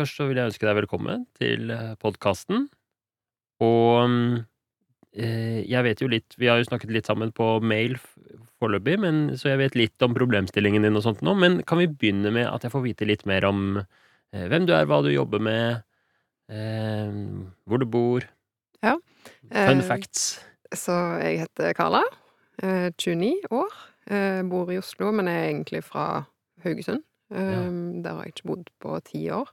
først så vil jeg ønske deg velkommen til podkasten. Og eh, jeg vet jo litt Vi har jo snakket litt sammen på mail foreløpig, men- så jeg vet litt om problemstillingen din og sånt nå. Men kan vi begynne med at jeg får vite litt mer om eh, hvem du er, hva du jobber med, eh, hvor du bor, Ja. fun Eh, facts. Så jeg heter Carla. eh, 29 år, eh, bor i Oslo, men er egentlig fra Haugesund. Eh, Der har jeg ikke bodd på ti år.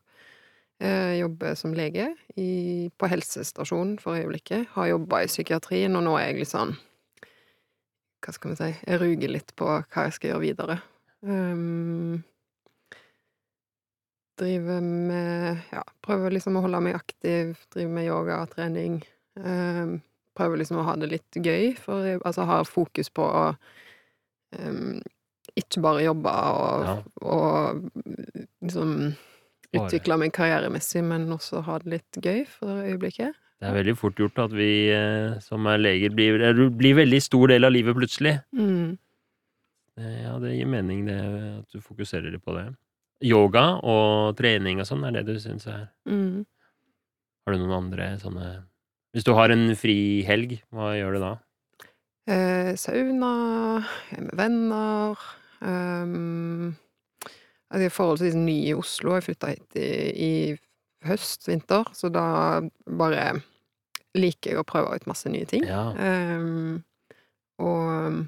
Eh, Jobber som lege i, på helsestasjonen for øyeblikket. Har jobba i psykiatrien, og nå er jeg litt sånn Hva skal vi si Jeg ruger litt på hva jeg skal gjøre videre. Um, driver med Ja, prøver liksom å holde meg aktiv. Driver med yoga, trening. Um, prøver liksom å ha det litt gøy, for jeg altså, har fokus på å um, ikke bare jobbe og, Ja. og liksom Bare. utvikle meg karrieremessig, men også ha det litt gøy for øyeblikket. Det er veldig fort gjort at vi eh, som er leger blir, blir veldig stor del av livet plutselig. Mm. Eh, Ja, det gir mening det at du fokuserer litt på det. Yoga og trening og sånn er det du syns er Mm. Har du noen andre sånne Hvis du har en fri helg, hva gjør du da? Eh, sauna, jeg er med venner um, Jeg er forholdsvis ny i Oslo. Jeg flytta hit i, i høst, vinter, så da bare liker jeg å prøve ut masse nye ting. Ja. Um, og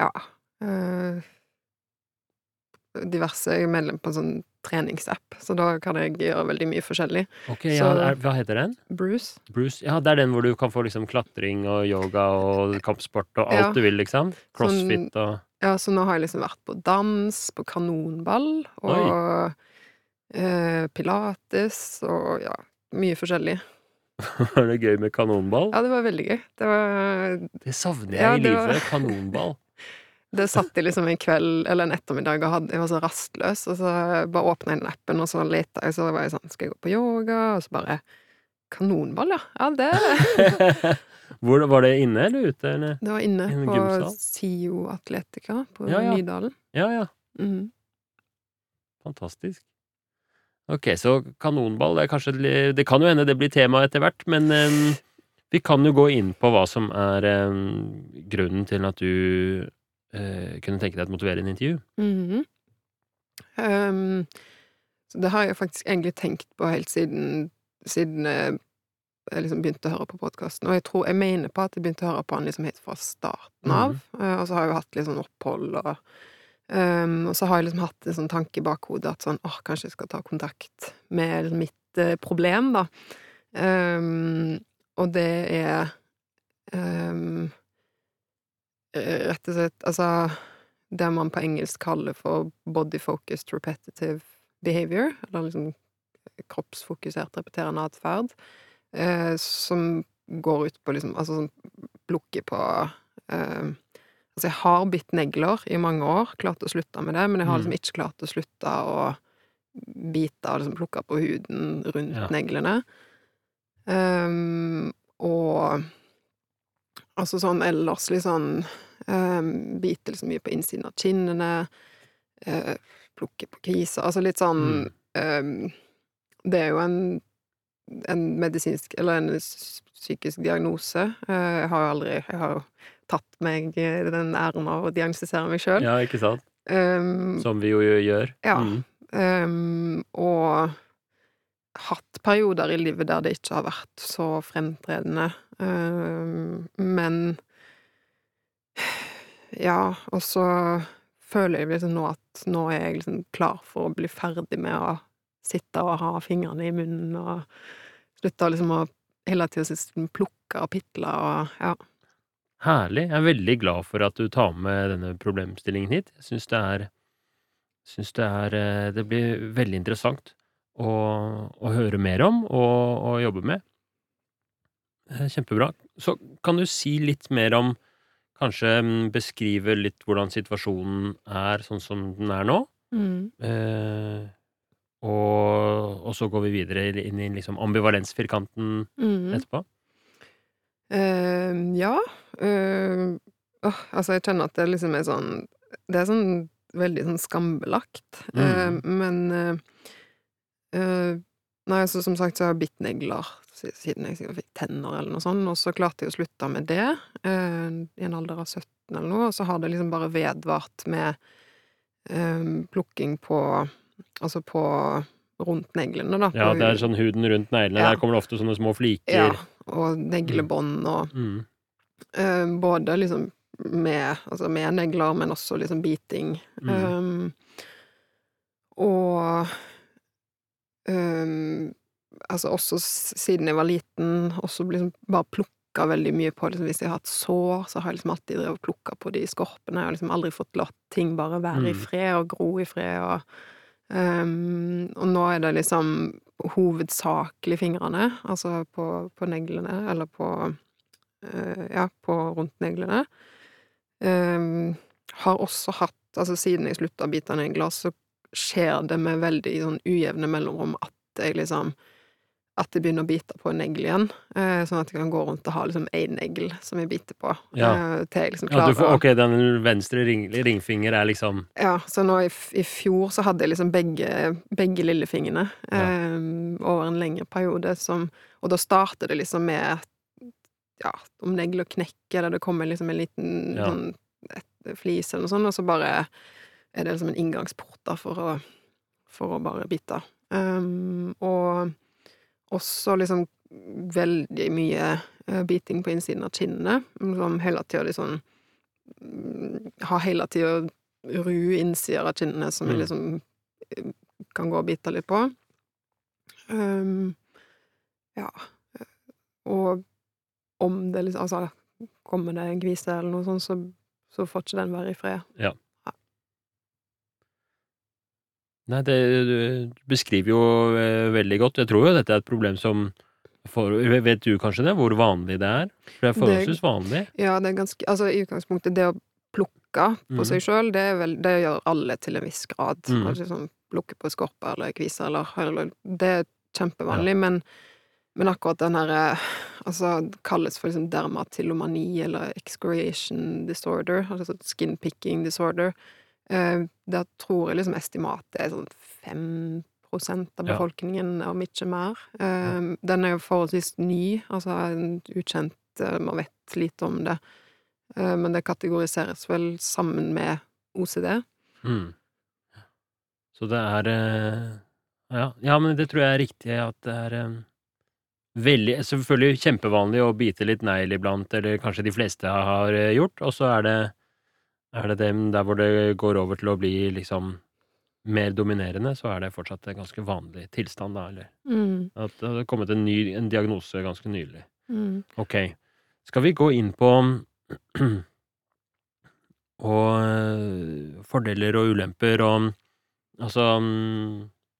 ja uh, Diverse Jeg er medlem på en sånn treningsapp, så da kan jeg gjøre veldig mye forskjellig. Ok, ja, Så- er, hva heter den? Bruce. Bruce? Ja, det er den hvor du kan få liksom klatring og yoga og kampsport og alt Ja. du vil, liksom? Crossfit og Ja, så nå har jeg liksom vært på dans, på kanonball og eh, pilates og ja, mye forskjellig. Var det gøy med kanonball? Ja, det var veldig gøy. Det var Det savner jeg Ja, i livet. var- Kanonball. Det satt jeg liksom en kveld eller en ettermiddag og hadde, jeg var så rastløs, og så bare åpna jeg den appen, og så leta jeg, så var jeg sånn Skal jeg gå på yoga? Og så bare Kanonball, ja. Ja, det Hvor Var det inne eller ute? Eller? Det var inne på gymsal? SIO Atletica på Ja, ja. Nydalen. Ja, ja. Mm. Fantastisk. Ok, så kanonball det kanskje Det kan jo hende det blir tema etter hvert, men um, vi kan jo gå inn på hva som er um, grunnen til at du uh, kunne tenke deg et motiverende intervju. Mhm. Ehm, så det har jeg faktisk egentlig tenkt på helt siden, siden jeg liksom begynte å høre på podkasten. Og jeg tror jeg mener på at jeg begynte å høre på han liksom helt fra starten av. Mm. og så har jeg jo hatt litt sånn opphold og um, Og så har jeg liksom hatt en sånn tanke i bakhodet at sånn åh, kanskje jeg skal ta kontakt med liksom mitt eh, problem, da. Um, og det er eh, rett og slett Altså det man på engelsk kaller for body focused repetitive behavior, eller liksom kroppsfokusert repeterende atferd, eh, som går ut på liksom Altså sånn plukker på eh, Altså, jeg har bitt negler i mange år, klart å slutte med det, men jeg har liksom Mm. ikke klart å slutte å bite og liksom plukke på huden rundt Ja. neglene. Um, og altså sånn ellers litt sånn um, Bite liksom mye på innsiden av kinnene, uh, plukke på kviser Altså litt sånn Mm. ehm, Det er jo en, en medisinsk Eller en psykisk diagnose. Eh, jeg har jo aldri Jeg har jo tatt meg eh, den æren av å diagnostisere meg sjøl. Ja, ikke sant? Som vi jo gjør. Ja. Mm. Um, og hatt perioder i livet der det ikke har vært så fremtredende. Um, men ja, og så føler jeg liksom nå at nå er jeg liksom klar for å bli ferdig med å sitte og ha fingrene i munnen og slutte liksom å hele tida plukke og pitle og ja. Herlig. Jeg er veldig glad for at du tar med denne problemstillingen hit. Jeg syns det er Syns det er eh, Det blir veldig interessant å, å høre mer om og, og jobbe med. Eh, Kjempebra. Så kan du si litt mer om Kanskje mm, beskrive litt hvordan situasjonen er sånn som den er nå. Mm. Eh, og, og så går vi videre inn i liksom ambivalensfirkanten Mm. etterpå. Uh, ja. Uh, oh, altså, jeg kjenner at det liksom er sånn Det er sånn veldig sånn skambelagt. Mm. Uh, men eh, eh, Nei, så som sagt så har jeg bitt negler siden jeg sikkert fikk tenner eller noe sånt, og så klarte jeg å slutte med det i en alder av 17 eller noe, og så har det liksom bare vedvart med plukking på Altså på rundt neglene, da. Ja, det er sånn huden rundt neglene. Ja. Der kommer det ofte sånne små fliker. Ja, og neglebånd og Mm. uh, Både liksom med, altså med negler, men også liksom biting. Mm. Um, og um, altså også siden jeg var liten, også liksom bare plukka veldig mye på liksom, Hvis jeg har hatt sår, så har jeg liksom alltid drevet plukka på de skorpene. Jeg har liksom aldri fått latt ting bare være i Mm. fred og gro i fred. Og, um, og nå er det liksom hovedsakelig fingrene, altså på, på neglene, eller på uh, Ja, på rundt neglene. Um, har også hatt Altså siden jeg slutta å bite negler, så skjer det med veldig sånn ujevne mellomrom at jeg liksom At jeg begynner å bite på en negl igjen. eh, sånn at jeg kan gå rundt og ha liksom én negl som jeg biter på. Ja. eh, til jeg liksom Ja, klarer får, å ok, den venstre ring, ringfinger er liksom Ja, så nå i, i fjor så hadde jeg liksom begge, begge lillefingrene Ja. eh, over en lengre periode som Og da starter det liksom med ja, om negler knekker, eller det kommer liksom en liten Ja. sånn flis eller noe sånt, og så bare er det liksom en inngangsport da for å, for å bare bite. Um, og også liksom veldig mye eh, biting på innsiden av kinnene, som hele tida liksom mm, Har hele tida ru innsider av kinnene som jeg Mm. liksom eh, kan gå og bite litt på. Um, ja. Og om det liksom Altså, kommer det en kvise eller noe sånt, så, så får ikke den være i fred. Nei, det du beskriver jo eh, veldig godt. Jeg tror jo dette er et problem som for, Vet du kanskje det, hvor vanlig det er? For det er forholdsvis vanlig. Ja, det er ganske Altså, i utgangspunktet, det å plukke på mm. seg sjøl, det, det gjør alle til en viss grad. Mm. Altså sånn plukke på skorper eller kviser eller, eller Det er kjempevanlig, men, men akkurat den herre Altså, det kalles for liksom dermatillomani eller excoriation disorder, altså skin picking disorder. Eh, der tror jeg liksom estimatet er sånn fem prosent av Ja. befolkningen, om ikke mer. Eh, Den er jo forholdsvis ny, altså utkjent ukjent eh, Man vet lite om det. Men det kategoriseres vel sammen med OCD. Mm. Så det er ja. ja, men det tror jeg er riktig at det er veldig Selvfølgelig kjempevanlig å bite litt negl iblant, eller kanskje de fleste har gjort, og så er det er det dem der hvor det går over til å bli liksom mer dominerende, så er det fortsatt en ganske vanlig tilstand, da, eller Mm. at det har kommet en ny en diagnose ganske nylig. Mm. Ok. Skal vi gå inn på og fordeler og ulemper og altså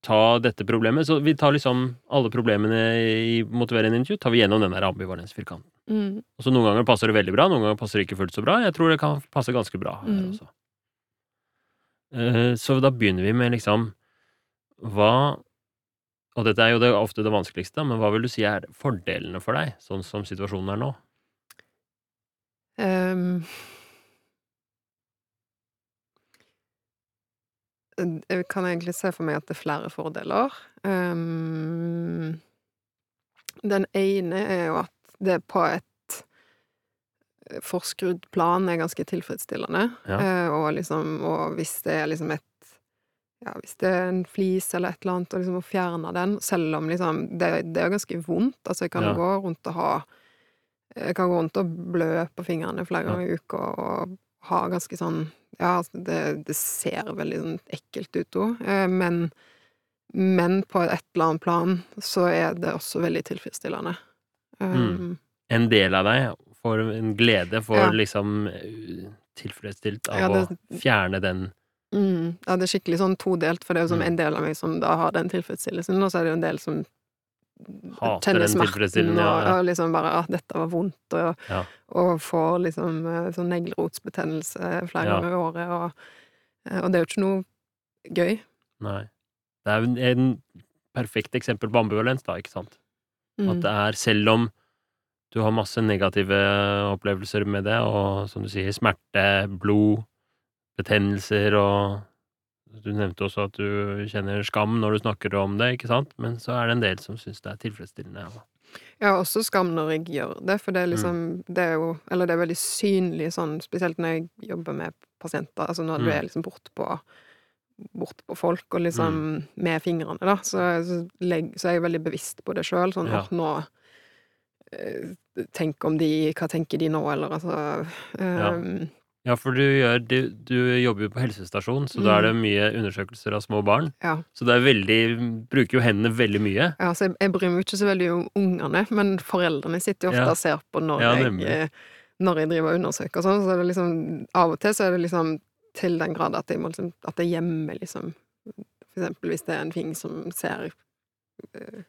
ta dette problemet. Så vi tar liksom alle problemene i motiverende intervju, tar vi gjennom den der ambivalensfirkanten. Mm. Og så noen ganger passer det veldig bra, noen ganger passer det ikke fullt så bra. Jeg tror det kan passe ganske bra her Mm. også. Uh, Så da begynner vi med liksom hva Og dette er jo det, ofte det vanskeligste, men hva vil du si er fordelene for deg, sånn som situasjonen er nå? Ehm. Jeg kan egentlig se for meg at det er flere fordeler. Um, den ene er jo at det på et forskrudd plan er ganske tilfredsstillende. Ja. Uh, og liksom Og hvis det er liksom et ja, hvis det er en flis eller et eller annet, og liksom å fjerne den, selv om liksom Det, det er ganske vondt. Altså, jeg kan Ja. gå rundt og ha Jeg kan gå rundt og blø på fingrene flere ganger i uka og ha ganske sånn Ja, altså, det, det ser veldig sånn ekkelt ut òg, eh, men men på et eller annet plan så er det også veldig tilfredsstillende. Um, En del av deg får en glede for Ja. liksom eh, tilfredsstilt av Ja, det- å fjerne den Mm, ja, det er skikkelig sånn todelt, for det er jo som Mm. en del av meg som da har den tilfredsstillelsen, og så er det jo en del som Hater den og, ja, ja. og liksom bare at dette var vondt, og, Ja. og får liksom eh, sånn neglerotsbetennelse flere Ja. ganger i året, og, eh, og det er jo ikke noe gøy. Nei. Det er jo en, en perfekt eksempel på ambivalens, da, ikke sant? Mm. At det er selv om du har masse negative opplevelser med det, og som du sier, smerte, blod, betennelser og Du nevnte også at du kjenner skam når du snakker om det, ikke sant? Men så er det en del som syns det er tilfredsstillende. Ja. Jeg har også skam når jeg gjør det, for det er Mm. liksom Det er jo Eller det er veldig synlig sånn, spesielt når jeg jobber med pasienter, altså når du Mm. er liksom bortpå Bortpå folk og liksom med fingrene, da, så, så, legg, så er jeg veldig bevisst på det sjøl. Sånn Ja. nå eh, Tenk om de Hva tenker de nå, eller altså ehm, Ja, for du gjør Du, du jobber jo på helsestasjon, så da er det mye undersøkelser av små barn. Ja. Så det er veldig Bruker jo hendene veldig mye. Ja, så jeg, jeg bryr meg ikke så veldig om ungene, men foreldrene sitter jo ofte Ja. og ser på når, Ja, jeg, eh, når jeg driver og undersøker og sånn. Så er det liksom Av og til så er det liksom til den grad at jeg må liksom At jeg gjemmer liksom For eksempel hvis det er en ting som ser eh,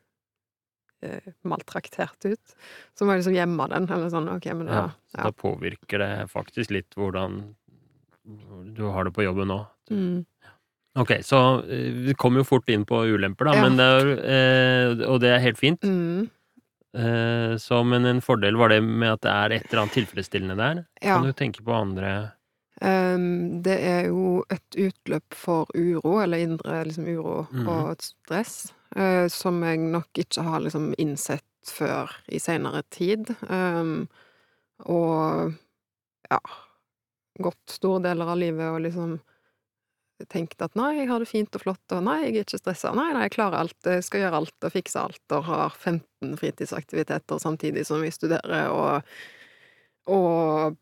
eh, maltraktert ut, så må jeg liksom gjemme den, eller sånn OK, men da Ja, ja. da påvirker det faktisk litt hvordan du har det på jobben nå. Mm. Ok, så eh, vi kommer jo fort inn på ulemper, da, Ja. men det er, eh, og det er helt fint. Mm. Eh, så, men en fordel var det med at det er et eller annet tilfredsstillende der. Kan du tenke på andre det er jo et utløp for uro, eller indre liksom, uro mm. og et stress, eh, som jeg nok ikke har liksom innsett før i seinere tid. Ehm, og ja gått store deler av livet og liksom tenkt at nei, jeg har det fint og flott, og nei, jeg er ikke stressa, nei, nei, jeg klarer alt, jeg skal gjøre alt og fikse alt, og har 15 fritidsaktiviteter samtidig som vi studerer, og og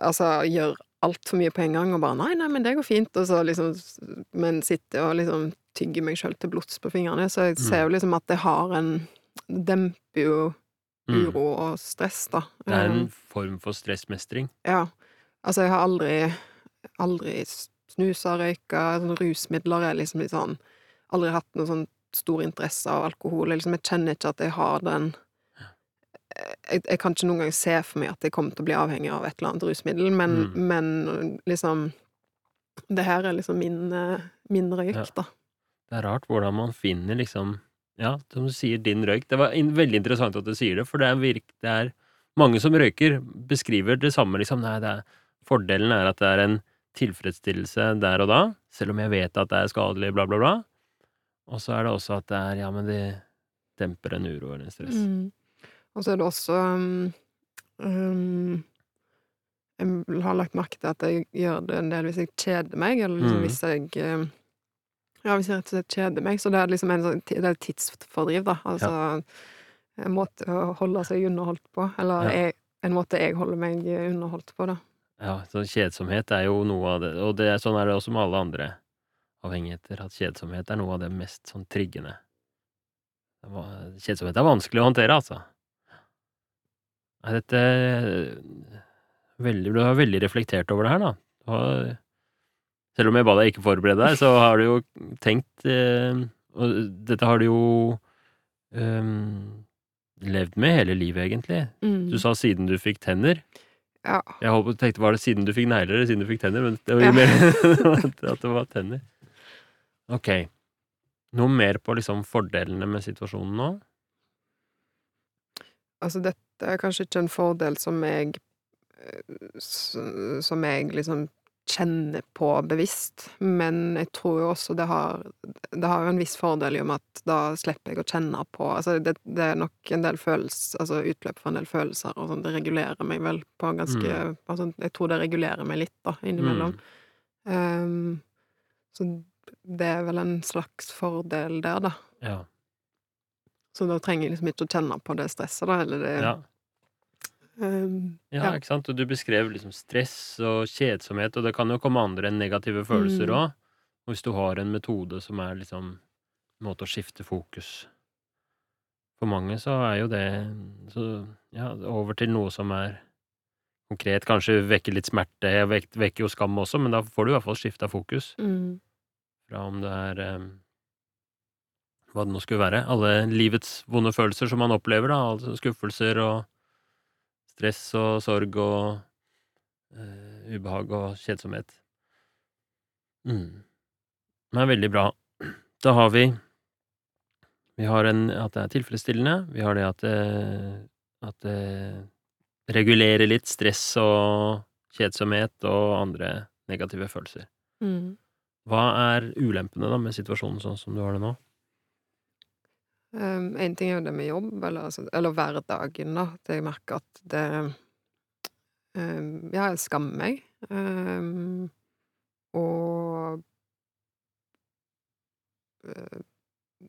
altså gjør altfor mye på en gang, og bare nei, nei, men det går fint, og så liksom Men sitter og liksom tygger meg sjøl til blods på fingrene, så jeg ser jo liksom at det har en Demper jo Mm. uro og stress, da. Det er en Um, form for stressmestring. ja. Altså, jeg har aldri Aldri snusa, røyka Sånn rusmidler er liksom litt sånn Aldri hatt noe sånn stor interesse av alkohol. Jeg, liksom, jeg kjenner ikke at jeg har den jeg, jeg kan ikke noen gang se for meg at jeg kommer til å bli avhengig av et eller annet rusmiddel, men, Mm. men liksom Det her er liksom min, eh, min røyk, Ja. da. Det er rart hvordan man finner liksom Ja, som du sier, din røyk. Det var in veldig interessant at du sier det, for det er, virk, det er mange som røyker, beskriver det samme, liksom. Nei, det er, fordelen er at det er en tilfredsstillelse der og da, selv om jeg vet at det er skadelig, bla, bla, bla. Og så er det også at det er Ja, men det demper en uro eller en stress. Mm. Og så er det også um, Jeg har lagt merke til at jeg gjør det en del hvis jeg kjeder meg, eller liksom Mm. hvis jeg um, Ja, hvis jeg rett og slett kjeder meg. Så det er liksom en sånn det er tidsfordriv, da. Altså en måte å holde seg underholdt på. Eller Ja. jeg, en måte jeg holder meg underholdt på, da. Ja, så kjedsomhet er jo noe av det, og det, sånn er det også med alle andre avhengigheter, at kjedsomhet er noe av det mest sånn triggende. Kjedsomhet er vanskelig å håndtere, altså. Dette veldig, Du har veldig reflektert over det her, da. Du har, selv om jeg ba deg ikke forberede deg, så har du jo tenkt eh, Og dette har du jo eh, levd med hele livet, egentlig. Mm. Du sa siden du fikk tenner. Ja. Jeg håper, tenkte var det siden du fikk negler eller siden du fikk tenner, men det var jo Ja. mer at det var tenner. Ok. Noe mer på liksom fordelene med situasjonen nå? Altså, dette er kanskje ikke en fordel som jeg eh, Som jeg liksom kjenner på bevisst, men jeg tror jo også det har Det har jo en viss fordel i og med at da slipper jeg å kjenne på Altså, det, det er nok en del følelser Altså utløp for en del følelser og sånn. Det regulerer meg vel på ganske ganske Altså, jeg tror det regulerer meg litt, da, innimellom. Mm. Um, så det er vel en slags fordel der, da. Ja. Så da trenger jeg liksom ikke å kjenne på det stresset, da, eller det Ja. Um, ja, Ja. ikke sant? Og du beskrev liksom stress og kjedsomhet, og det kan jo komme andre enn negative følelser Mm. Og hvis du har en metode som er liksom en måte å skifte fokus For mange så er jo det så, ja, over til noe som er konkret, kanskje vekker litt smerte, vek, vekker jo skam også, men da får du i hvert fall skifta fokus. mm, Fra om det er eh, hva det nå skulle være, alle livets vonde følelser som man opplever, da, altså skuffelser og stress og sorg og uh, ubehag og kjedsomhet. Mm. Det er veldig bra. Da har vi Vi har en, at det er tilfredsstillende, vi har det at det, at det regulerer litt stress og kjedsomhet og andre negative følelser. mm. Hva er ulempene da med situasjonen sånn som du har det nå? Um, en ting er jo det med jobb, eller, altså, eller hverdagen, da. At jeg merker at det um, Ja, jeg skammer meg. Um, og uh,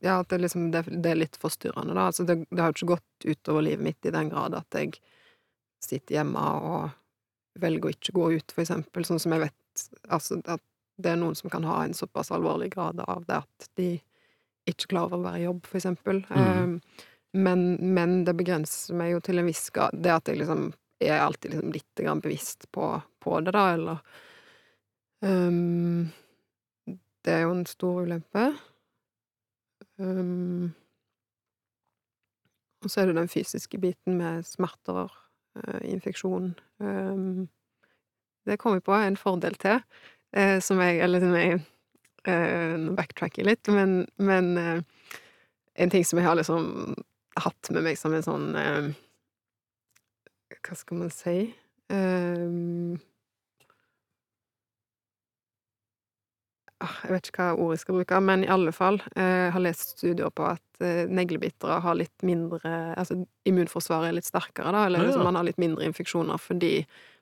Ja, at det liksom det, det, er litt forstyrrende, da. Altså, det, det har jo ikke gått utover livet mitt i den grad at jeg sitter hjemme og velger å ikke gå ut, for eksempel, sånn som jeg vet Altså, at det er noen som kan ha en såpass alvorlig grad av det at de ikke klarer å være i jobb, for eksempel. Mm. Um, men, men, det begrenser meg jo til en viss grad Det at jeg liksom er alltid liksom litt bevisst på, på, det, da, eller um, Det er jo en stor ulempe. Um, og så er det den fysiske biten med smerter, uh, infeksjon. Um, det kom jeg på en fordel til, uh, som jeg Eller som jeg Nå backtracker litt, men, men en ting som jeg har liksom hatt med meg som en sånn Hva skal man si? Ah, jeg vet ikke hva ord jeg skal bruke, men i alle fall Jeg eh, har lest studier på at eh, neglebitere har litt mindre Altså immunforsvaret er litt sterkere, da, eller liksom, man har litt mindre infeksjoner fordi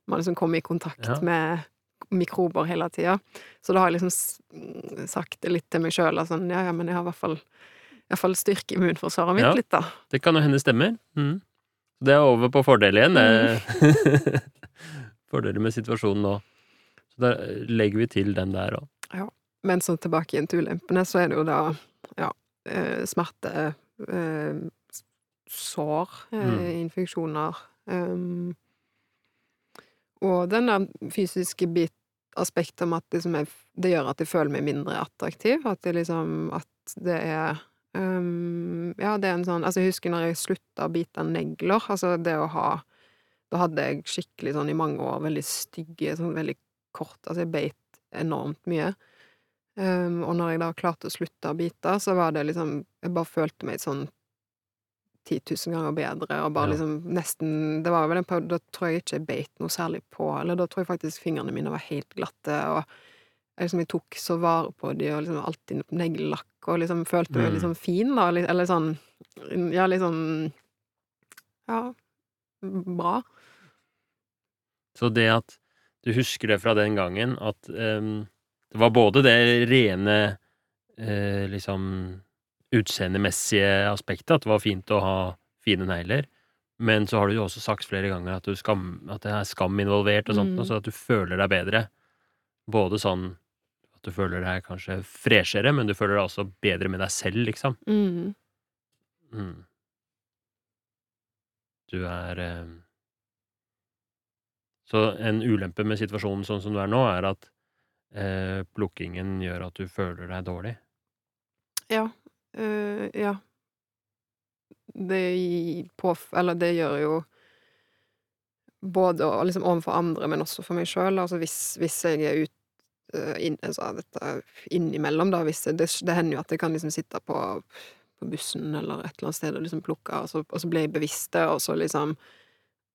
man liksom kommer i kontakt ja. med mikrober hele tida. Så da har jeg liksom sagt det litt til meg sjøl, altså, ja, ja, men jeg har i hvert fall, fall styrke immunforsvaret mitt ja, litt, da. Det kan jo hende stemmer. Mm. Det er over på fordel igjen. Mm. Fordeler med situasjonen nå. Så da legger vi til den der òg. Ja. Men så tilbake igjen til ulempene, så er det jo da ja, eh, smerte, eh, sår, eh, mm. infeksjoner um, Og der fysiske bit, aspektet om at liksom jeg, det gjør at jeg føler meg mindre attraktiv. At det liksom At det er um, Ja, det er en sånn Altså, jeg husker når jeg slutta å bite negler. Altså, det å ha Da hadde jeg skikkelig sånn i mange år veldig stygge, sånn veldig kort Altså, jeg beit enormt mye. Um, og når jeg da klarte å slutte å bite, så var det liksom Jeg bare følte meg sånn 10 000 ganger bedre, og bare ja. liksom nesten Det var vel en periode da tror jeg ikke jeg beit noe særlig på, eller da tror jeg faktisk fingrene mine var helt glatte, og jeg, liksom, jeg tok så vare på de, og liksom alltid neglelakk, og liksom følte meg mm. liksom fin, da, eller sånn Ja, liksom Ja, bra. Så det at du husker det fra den gangen, at um det var både det rene eh, liksom utseendemessige aspektet, at det var fint å ha fine negler, men så har du jo også sagt flere ganger at, skam, at det er skam involvert, og sånt, mm. så at du føler deg bedre. Både sånn at du føler deg kanskje freshere, men du føler deg også bedre med deg selv, liksom. Mm. Mm. Du er eh... Så en ulempe med situasjonen sånn som du er nå, er at eh, plukkingen gjør at du føler deg dårlig? Ja. Øh, ja. Det på Eller det gjør jo både liksom overfor andre, men også for meg sjøl. Altså hvis, hvis, jeg er ut, uh, inn, altså dette innimellom, da, jeg, det, det, hender jo at jeg kan liksom sitte på, på bussen eller et eller annet sted og liksom plukke, og så, og så blir jeg bevisst det, og så liksom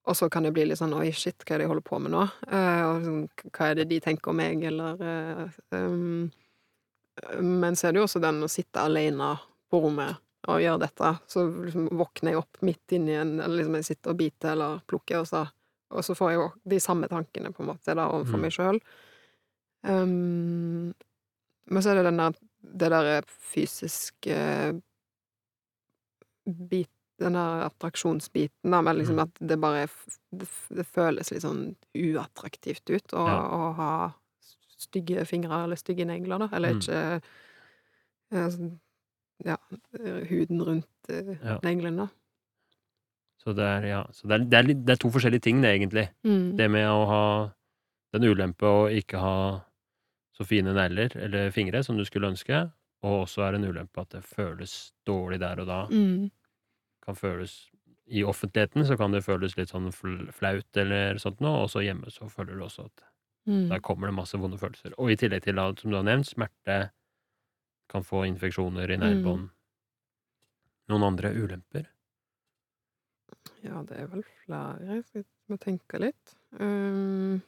og så kan det bli litt sånn oi, shit, hva er det jeg holder på med nå? Uh, og sånn, hva er det de tenker om meg, eller uh, um, Men så er det jo også den å sitte alene på rommet og gjøre dette. Så liksom våkner jeg opp midt inni en Eller liksom jeg sitter og biter eller plukker, og så, og så får jeg jo de samme tankene, på en måte, da, overfor mm. meg sjøl. Um, men så er det den der det derre fysiske bit den der attraksjonsbiten, da, men liksom mm. at det bare det, det, føles litt sånn uattraktivt ut å, ja. å, ha stygge fingre eller stygge negler, da, eller mm. ikke mm. Ja, huden rundt uh, ja. neglene, da. Så det er, ja, så det er, det er, det er to forskjellige ting, det, egentlig. Mm. Det med å ha den ulempe å ikke ha så fine negler eller fingre som du skulle ønske, og også er en ulempe at det føles dårlig der og da. Mm kan føles I offentligheten så kan det føles litt sånn flaut eller sånt noe, og så hjemme så føler du også at mm. der kommer det masse vonde følelser. Og i tillegg til som du har nevnt, smerte, kan få infeksjoner i nærbånd. Mm. Noen andre ulemper? Ja, det er vel flere. Jeg vi tenke litt. Um,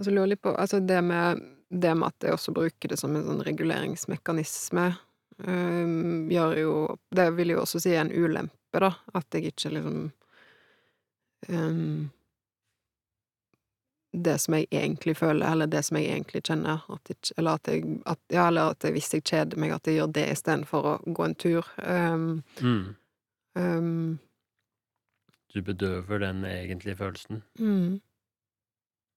Altså, lurer litt på Altså, det med det med at jeg også bruker det som en sånn reguleringsmekanisme, um, gjør jo Det vil jo også si en ulempe, da, at jeg ikke liksom ehm, Det som jeg egentlig føler, eller det som jeg egentlig kjenner, at jeg, Eller at jeg at, Ja, eller at jeg, hvis jeg kjeder meg, at jeg gjør det istedenfor å gå en tur. Um, Mm. um, Du bedøver den egentlige følelsen. mm.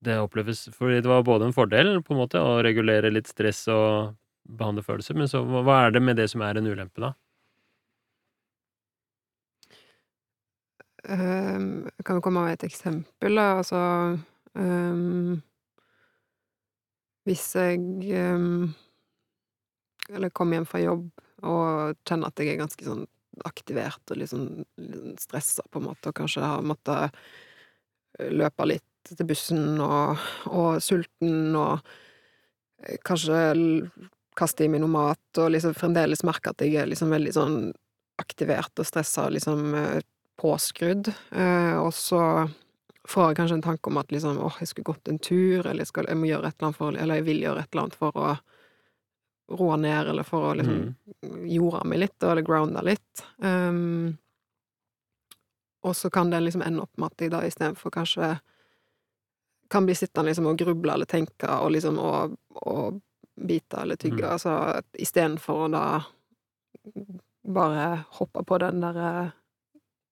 Det oppleves Fordi det var både en fordel, på en måte, å regulere litt stress og behandle følelser, men så hva er det med det som er en ulempe, da? Um, kan vi komme med et eksempel, da. Altså Hvis jeg ehm, Eller kommer hjem fra jobb og kjenner at jeg er ganske sånn aktivert og litt sånn, stressa, på en måte, og kanskje har måttet løpe litt til bussen og, og sulten og eh, kanskje kaste i meg noe mat, og liksom fremdeles merke at jeg er liksom veldig sånn aktivert og stressa, liksom eh, påskrudd. Eh, og så får jeg kanskje en tanke om at liksom, åh, jeg skulle gått en tur, eller jeg, skal, jeg må gjøre et eller annet for Eller jeg vil gjøre et eller annet for å roe ned, eller for å liksom Mm. jorde meg litt, eller grounda litt. Um, og så kan det liksom ende opp med at jeg da istedenfor kanskje kan bli sittende liksom og gruble eller tenke og liksom og, og bite eller tygge, Mm. altså istedenfor å da bare hoppe på den derre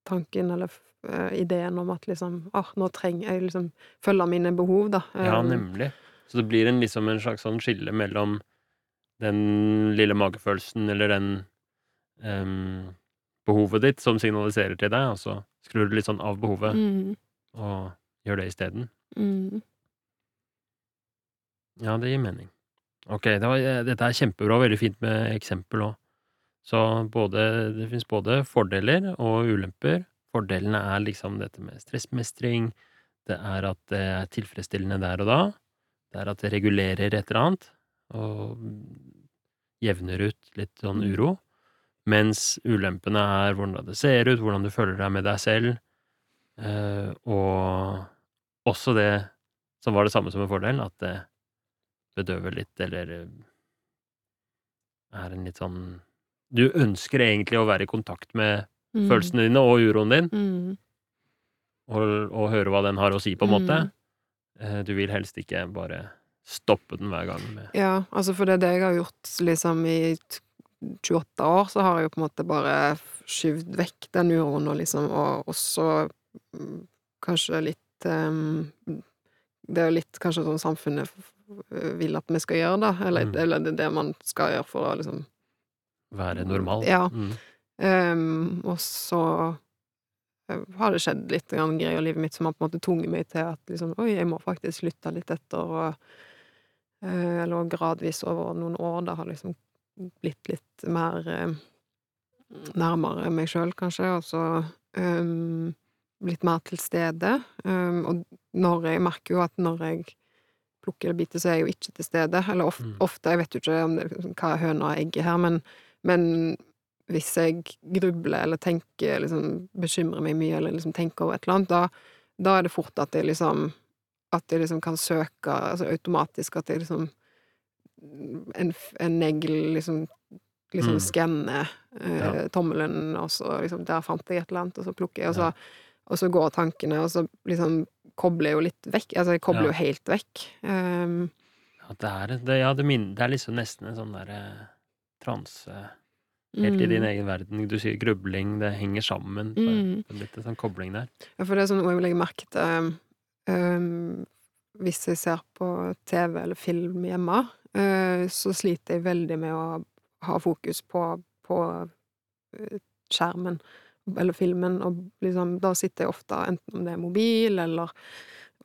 tanken eller eh, ideen om at liksom ah, nå trenger jeg liksom følge mine behov, da. Ja, Um, nemlig. Så det blir en liksom en slags sånn skille mellom den lille magefølelsen eller den um, behovet ditt som signaliserer til deg, og så skrur du litt sånn av behovet Mm, og gjør det isteden. mm, Ja, det gir mening. Ok, det var, eh, dette er kjempebra, veldig fint med eksempel òg. Så både, det finnes både fordeler og ulemper. Fordelene er liksom dette med stressmestring, det er at det er tilfredsstillende der og da, det er at det regulerer et eller annet, og jevner ut litt sånn Mm. uro. Mens ulempene er hvordan det ser ut, hvordan du føler deg med deg selv, eh, og også det som var det samme som en fordel, at det bedøver litt, eller eh, er en litt sånn Du ønsker egentlig å være i kontakt med mm, følelsene dine og uroen din, mm, og, og høre hva den har å si, på en måte. mm. Eh, Du vil helst ikke bare stoppe den hver gang med Ja, altså for det er det jeg har gjort liksom i 28 år, så har jeg jo på en måte bare skyvd vekk den uroen og liksom, og også mm, kanskje litt um, Det er jo litt kanskje sånn samfunnet vil at vi skal gjøre, da, eller, Mm. eller det det man skal gjøre for å liksom være normal. Ja. Mm. Ehm, og så eh, har det skjedd litt grann greier i livet mitt som har på en måte tvunget meg til at liksom, oi, jeg må faktisk lytte litt etter, og eh, Eller gradvis over noen år da har liksom blitt litt mer eh, nærmere meg sjøl, kanskje, og så um, blitt mer til stede. Um, og når jeg merker jo at når jeg plukker eller biter, så er jeg jo ikke til stede. Eller ofte, Mm. ofte jeg vet jo ikke om det, hva høna og egget her, men, men hvis jeg grubler eller tenker, liksom bekymrer meg mye, eller liksom tenker over et eller annet, da, da er det fort at jeg liksom At jeg liksom kan søke, altså automatisk at jeg liksom En, en negl liksom liksom Mm. skanner eh, Ja. tommelen, og så liksom Der fant jeg et eller annet, og så plukker jeg, og så, Ja. og så går tankene, og så liksom kobler jeg jo litt vekk. Altså, jeg kobler Ja. jo helt vekk. Um, At det er, det, ja, det, min, det er liksom nesten en sånn derre transe Helt i din mm. egen verden. Du sier grubling, det henger sammen. Mm. Det en litt sånn kobling der. Ja, for det er sånn noe jeg legger merke til um, hvis jeg ser på TV eller film hjemme, uh, så sliter jeg veldig med å ha fokus på, på eh, skjermen eller filmen, og liksom, da sitter jeg ofte, enten om det er mobil eller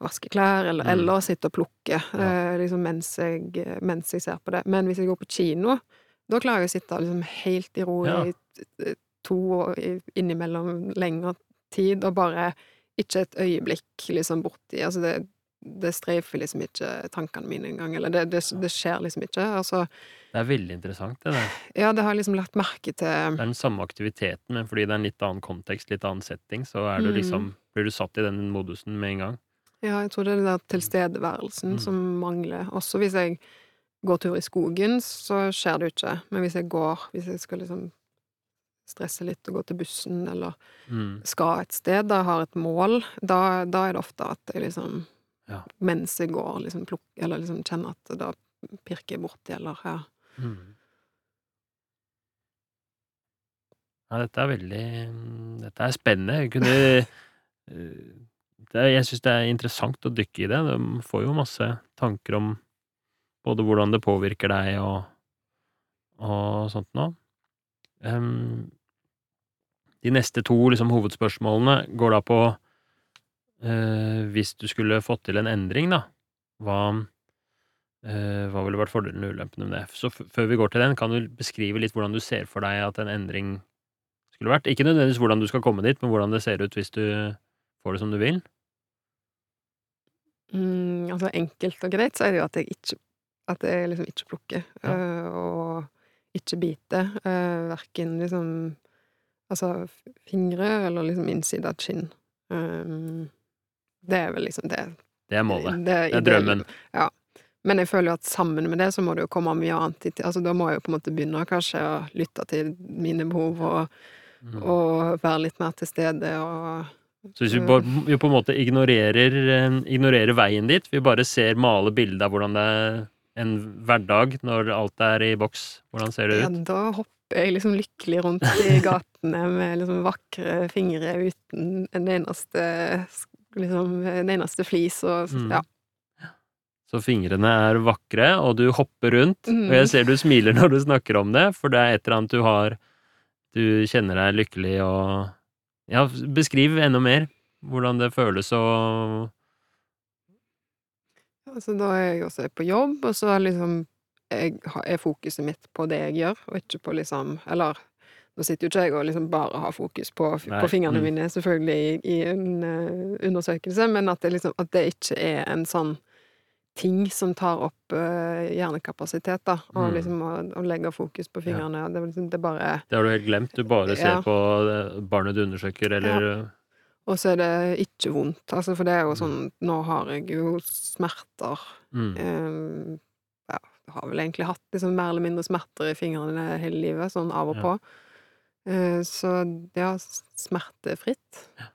vasker klær, eller, Mm. eller sitter og plukker Ja. uh, liksom mens jeg, mens jeg ser på det. Men hvis jeg går på kino, da klarer jeg å sitte liksom helt i ro Ja. i to og innimellom lengre tid, og bare ikke et øyeblikk liksom borti Altså, det, det streifer liksom ikke tankene mine engang, eller det, det, det skjer liksom ikke. Altså, Det er veldig interessant, det der. ja, det har jeg liksom lagt merke til Det er den samme aktiviteten, men fordi det er en litt annen kontekst, litt annen setting, så er du Mm. liksom Blir du satt i den modusen med en gang. Ja, jeg tror det er den der tilstedeværelsen Mm. som mangler. Også hvis jeg går tur i skogen, så skjer det jo ikke. Men hvis jeg går, hvis jeg skal liksom stresse litt og gå til bussen, eller Mm. skal et sted, da har et mål, da, da er det ofte at jeg liksom Ja. Mens jeg går, liksom plukker Eller liksom kjenner at da pirker jeg borti, eller ja. Mm. Ja, dette er veldig Dette er spennende. Jeg kunne eh, det Jeg syns det er interessant å dykke i det. Du får jo masse tanker om både hvordan det påvirker deg og, og sånt noe. Um, de neste to liksom, hovedspørsmålene går da på uh, Hvis du skulle fått til en endring, da, hva, uh, hva ville vært fordelene og ulempene med det? Så før vi går til den, kan du beskrive litt hvordan du ser for deg at en endring skulle vært? Ikke nødvendigvis hvordan du skal komme dit, men hvordan det ser ut hvis du får det som du vil? Mm, altså enkelt og greit så er det jo at jeg ikke At jeg liksom ikke plukker, Ja. øh, og ikke biter. Uh, Verken liksom Altså fingre eller liksom innside av kinn. Um, det er vel liksom det Det er målet. Det Det er drømmen. Ja. Men jeg føler jo at sammen med det så må det jo komme mye annet. Altså, da må jeg jo på en måte begynne kanskje å lytte til mine behov og, Mm. og være litt mer til stede og Så hvis vi, bare, vi på en måte ignorerer, eh, ignorerer veien dit, vi bare ser male bildet av hvordan det en hverdag når alt er i boks, hvordan ser det ut? Ja, da hopper jeg liksom lykkelig rundt i gatene med liksom vakre fingre uten en eneste liksom en eneste flis og Mm. ja. Så fingrene er vakre, og du hopper rundt, Mm. og jeg ser du smiler når du snakker om det, for det er et eller annet du har Du kjenner deg lykkelig og Ja, beskriv enda mer hvordan det føles å Altså, da jeg også på jobb, og så liksom jeg, er fokuset mitt på det jeg gjør, og ikke på liksom Eller nå sitter jo ikke jeg og liksom bare har fokus på, på fingrene mm. mine, selvfølgelig, i, i en uh, undersøkelse, men at det liksom At det ikke er en sånn ting som tar opp uh, hjernekapasitet, da, og Mm. liksom å, å legge fokus på fingrene. Det, er liksom, det bare Det har du helt glemt, du bare ser Ja. på eh, barnet du undersøker, eller Og så er det ikke vondt, altså, for det er jo Mm. sånn Nå har jeg jo smerter mm. Eh, ja, jeg har vel egentlig hatt liksom mer eller mindre smerter i fingrene hele livet, sånn av og Ja. på. Eh, så ja, smertefritt. smertefritt.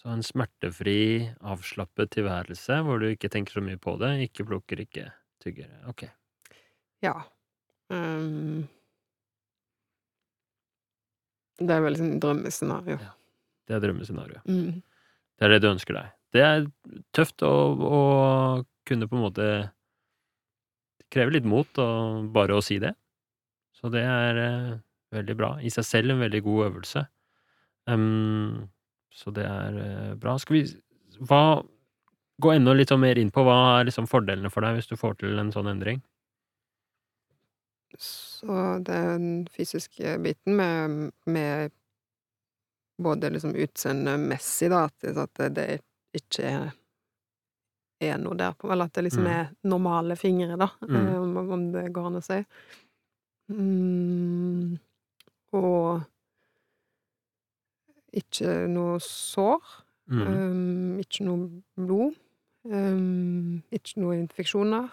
Så en smertefri, avslappet tilværelse hvor du ikke tenker så mye på det, ikke plukker, ikke tygger. Ok. Ja. Um, det er vel liksom drømmescenario. Det er drømmescenarioet. Mm. Det er det du ønsker deg. Det er tøft å, å kunne på en måte Det krever litt mot og bare å si det. Så det er eh, veldig bra. I seg selv en veldig god øvelse. Um, så det er eh, bra. Skal vi hva, Gå enda litt sånn mer inn på hva er liksom fordelene for deg hvis du får til en sånn endring? Så den fysiske biten med, med både liksom utseendemessig, da, at, det- det ikke er, noe der på Eller at det liksom Mm. er normale fingre, da, Mm. eh, om, det går an å si. Mm, og ikke noe sår. Um, ikke noe blod. Um, ikke noe infeksjoner.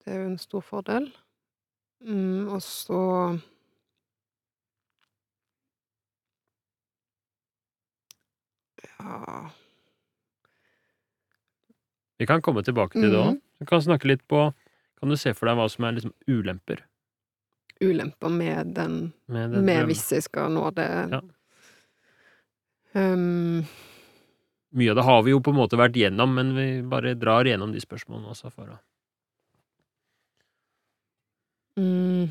Det er jo en stor fordel. Mm, og så Vi kan komme tilbake til det òg. Mm. Vi kan snakke litt på Kan du se for deg hva som er liksom ulemper Ulemper med den med den Med hvis jeg skal nå det Ja. um, Mye av det har vi jo på en måte vært gjennom, men vi bare drar gjennom de spørsmålene også for å mm,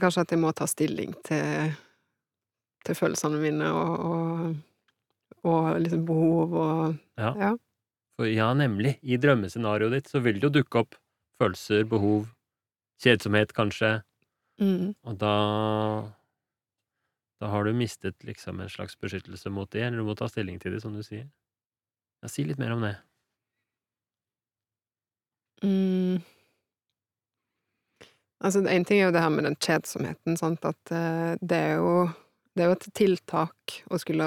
Kanskje at jeg må ta stilling til, til følelsene mine og, og, og liksom behov og Ja. Ja. For ja, nemlig, i drømmescenarioet ditt så vil det jo dukke opp følelser, behov, kjedsomhet kanskje, Mm. og da Da har du mistet liksom en slags beskyttelse mot det, eller du må ta stilling til det, som du sier. Ja, si litt mer om det. Mm. Altså, en ting er jo det her med den kjedsomheten, sant, at uh, det er jo Det er jo et tiltak å skulle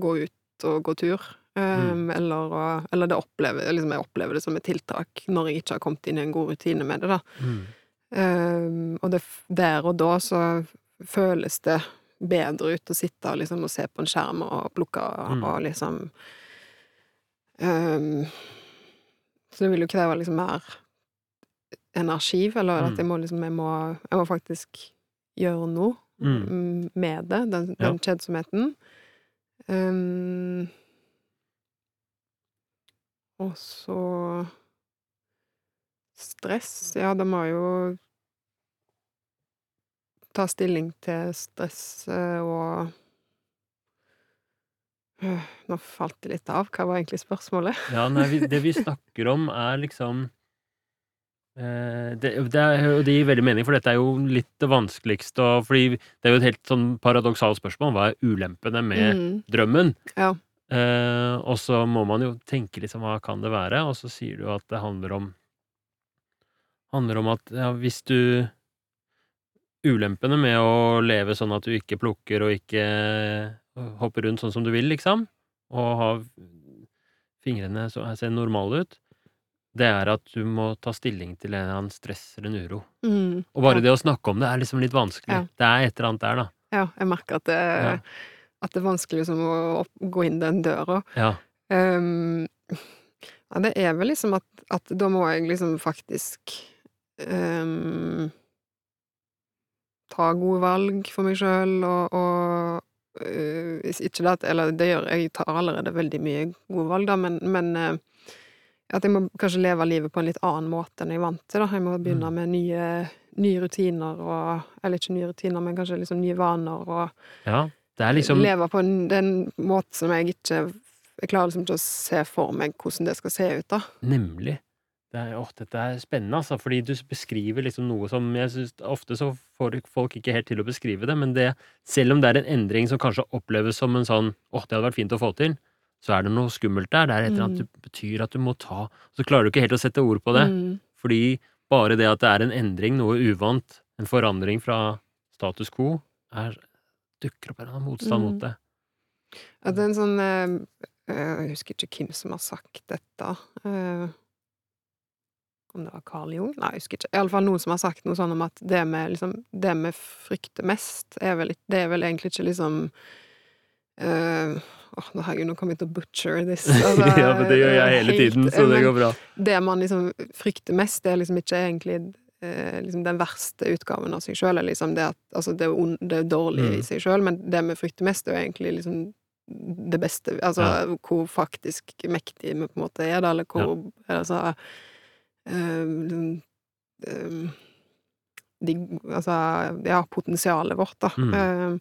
gå ut og gå tur. Um, eller, å, eller det opplever, liksom jeg opplever det som et tiltak når jeg ikke har kommet inn i en god rutine med det, da. Mm. Um, og det, der og da så føles det bedre ut å sitte liksom, og se på en skjerm og plukke Mm. og liksom um, Så det vil jo kreve liksom mer energi, eller Mm. at jeg må liksom jeg må, jeg må faktisk gjøre noe Mm. med det, den, Ja. den kjedsomheten. Um, og så Stress, ja, det må jo ta stilling til stress eh, og Øh, Nå falt det litt av. Hva var egentlig spørsmålet? Ja, nei, det vi snakker om, er liksom eh, det, det, er, det gir veldig mening, for dette er jo litt det vanskeligste. Fordi det er jo et helt sånn paradoksalt spørsmål. Hva er ulempene med Mm, drømmen? ja. Eh, og så må man jo tenke liksom hva kan det være, og så sier du at det handler om handler om at ja, hvis du Ulempene med å leve sånn at du ikke plukker og ikke hopper rundt sånn som du vil, liksom, og har fingrene så ser normale ut, det er at du må ta stilling til en eller annen stress eller en uro. Mm, Og bare ja. det å snakke om det er liksom litt vanskelig. Ja. Det er et eller annet der, da. Ja, jeg merker at det, Ja. at det er vanskelig liksom å gå inn den døra. Ja. Um, ja, det er vel liksom at, at da må jeg liksom faktisk um, ta gode valg for meg sjøl, og, og uh, ikke det at Eller det gjør jeg, tar allerede veldig mye gode valg, da, men, men uh, at jeg må kanskje leve livet på en litt annen måte enn jeg er vant til, da. Jeg må begynne Mm. med nye, nye rutiner og Eller ikke nye rutiner, men kanskje liksom nye vaner og ja. Det liksom leve på en, den måten som jeg ikke Jeg klarer liksom ikke å se for meg hvordan det skal se ut, da. Nemlig. Det er, åh, dette er spennende, altså, fordi du beskriver liksom noe som jeg synes Ofte så får folk ikke helt til å beskrive det, men det, selv om det er en endring som kanskje oppleves som en sånn åh, det hadde vært fint å få til, så er det noe skummelt der. Det er et eller annet Mm. som betyr at du må ta Så klarer du ikke helt å sette ord på det, Mm. fordi bare det at det er en endring, noe uvant, en forandring fra status quo, er, dukker opp en eller annen motstand Mm. mot det. Ja, det er en sånn eh, eh, Jeg husker ikke hvem som har sagt dette. eh, om det var Carl Jung? Nei, jeg husker ikke. Iallfall noen som har sagt noe sånn om at det vi liksom, det vi frykter mest, er vel, det er vel egentlig ikke liksom eh, Åh, nå har jeg nå kommet til å butcher this. altså, ja, men det gjør jeg hele helt- tiden, så det går bra. det man liksom frykter mest, det er liksom ikke egentlig eh, liksom den verste utgaven av seg sjøl. Liksom det, at, altså det, er det er dårlig Mm. i seg sjøl, men det vi frykter mest, er jo egentlig liksom det beste Altså Ja. hvor faktisk mektig vi på en måte er, da, eller hvor Altså eh, liksom, eh, de, Altså, ja, potensialet vårt, da. Mm. Eh,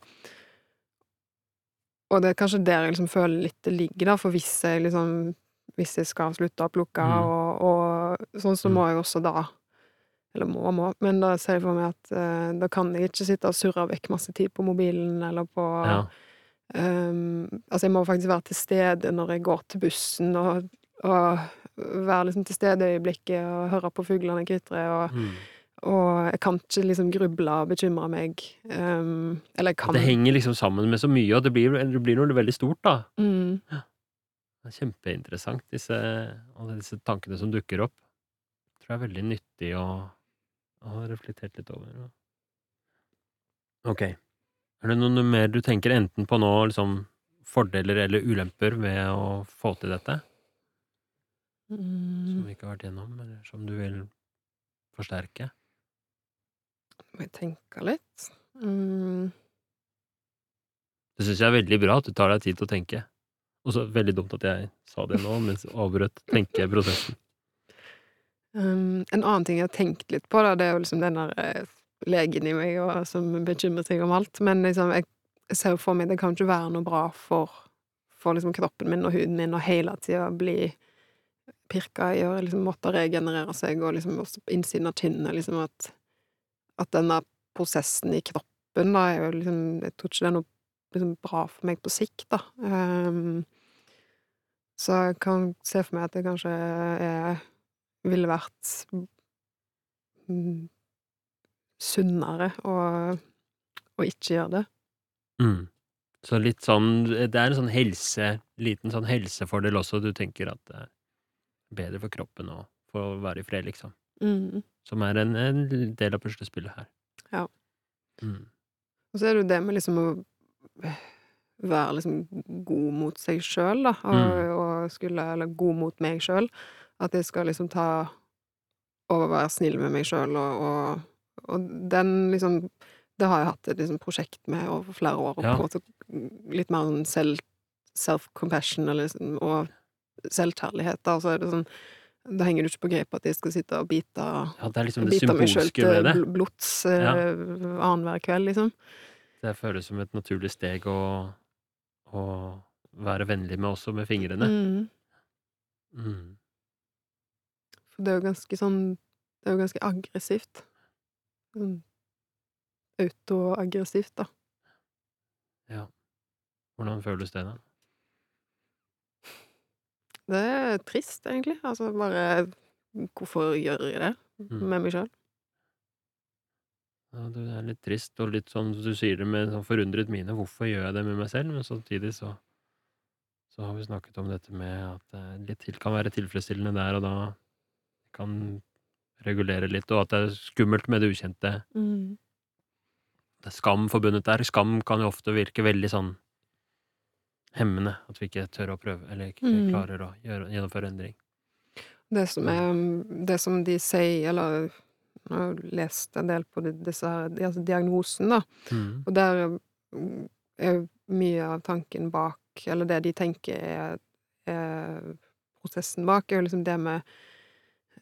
og det er kanskje der jeg liksom føler litt det ligger, da, for hvis jeg liksom Hvis jeg skal slutte å plukke, Mm. og, og sånn, så Mm. må jeg også da Eller må må, men da ser jeg for meg at uh, da kan jeg ikke sitte og surre vekk masse tid på mobilen eller på Ja. um, Altså, jeg må faktisk være til stede når jeg går til bussen, og, og være liksom til stede i øyeblikket og høre på fuglene kvitre, og, Mm. Og jeg kan ikke liksom gruble og bekymre meg. Um, eller jeg kan Det henger liksom sammen med så mye, og det blir, det blir noe veldig stort, da. mm, Det er kjempeinteressant, disse, alle disse tankene som dukker opp. Jeg tror det er veldig nyttig å, å ha reflektert litt over. Da. Ok. Er det noe mer du tenker enten på nå, liksom fordeler eller ulemper ved å få til dette, som mm, vi ikke har vært gjennom, eller som du vil forsterke? Må jeg tenke litt. Mm, Det syns jeg er veldig bra at du tar deg tid til å tenke. Og så veldig dumt at jeg sa det nå, mens jeg avbrøt tenkeprosessen. Um, en annen ting jeg har tenkt litt på, da, det er jo liksom den der eh, legen i meg og, som bekymrer seg om alt. Men liksom, jeg, ser for meg det kan ikke være noe bra for, for liksom kroppen min og huden min å hele tida bli pirka i og liksom måtte regenerere seg, og liksom også innsiden av kinnet, liksom at, at denne prosessen i kroppen, da, er jo liksom Jeg tror ikke det er noe liksom, bra for meg på sikt, da. Um, så jeg kan se for meg at det kanskje er ville vært mm, sunnere å, å ikke gjøre det. Mm. Så litt sånn Det er en sånn helse liten sånn helsefordel også. Du tenker at det er bedre for kroppen å få være i fred, liksom. Mm. Som er en, en del av puslespillet her. Ja. Mm. Og så er det jo det med liksom å være liksom god mot seg sjøl, da, og, Mm. og skulle Eller god mot meg sjøl. At jeg skal liksom ta å være snill med meg sjøl, og, og, og den liksom Det har jeg hatt et liksom prosjekt med over flere år, og Ja. på en måte litt mer sånn self-compassion eller liksom, og selvkjærlighet, da, så er det sånn Da henger du ikke på grep at jeg skal sitte og bite Ja, det liksom det Bite meg sjøl til blods eh, Ja. annenhver kveld, liksom. Det føles som et naturlig steg å, å være vennlig med også, med fingrene. Mm. Mm. For det er jo ganske sånn Det er jo ganske aggressivt. Sånn autoaggressivt, da. Ja. Hvordan føles det, da? Det er trist, egentlig. Altså, bare Hvorfor gjør jeg det Mm. med meg sjøl? Ja, det er litt trist, og litt sånn du sier det med sånn forundret mine. Hvorfor gjør jeg det med meg selv? Men samtidig så så har vi snakket om dette med at det til kan være tilfredsstillende der og da. Kan regulere litt, og at det er skummelt med det ukjente. Mm. Det er skam forbundet der. Skam kan jo ofte virke veldig sånn hemmende. At vi ikke tør å prøve, eller ikke Mm. klarer å gjøre, gjennomføre endring. Det som er Det som de sier, eller Jeg har lest en del på disse her altså diagnosen, da. Mm. Og der mm, er mye av tanken bak, eller det de tenker er, er prosessen bak, er jo liksom det med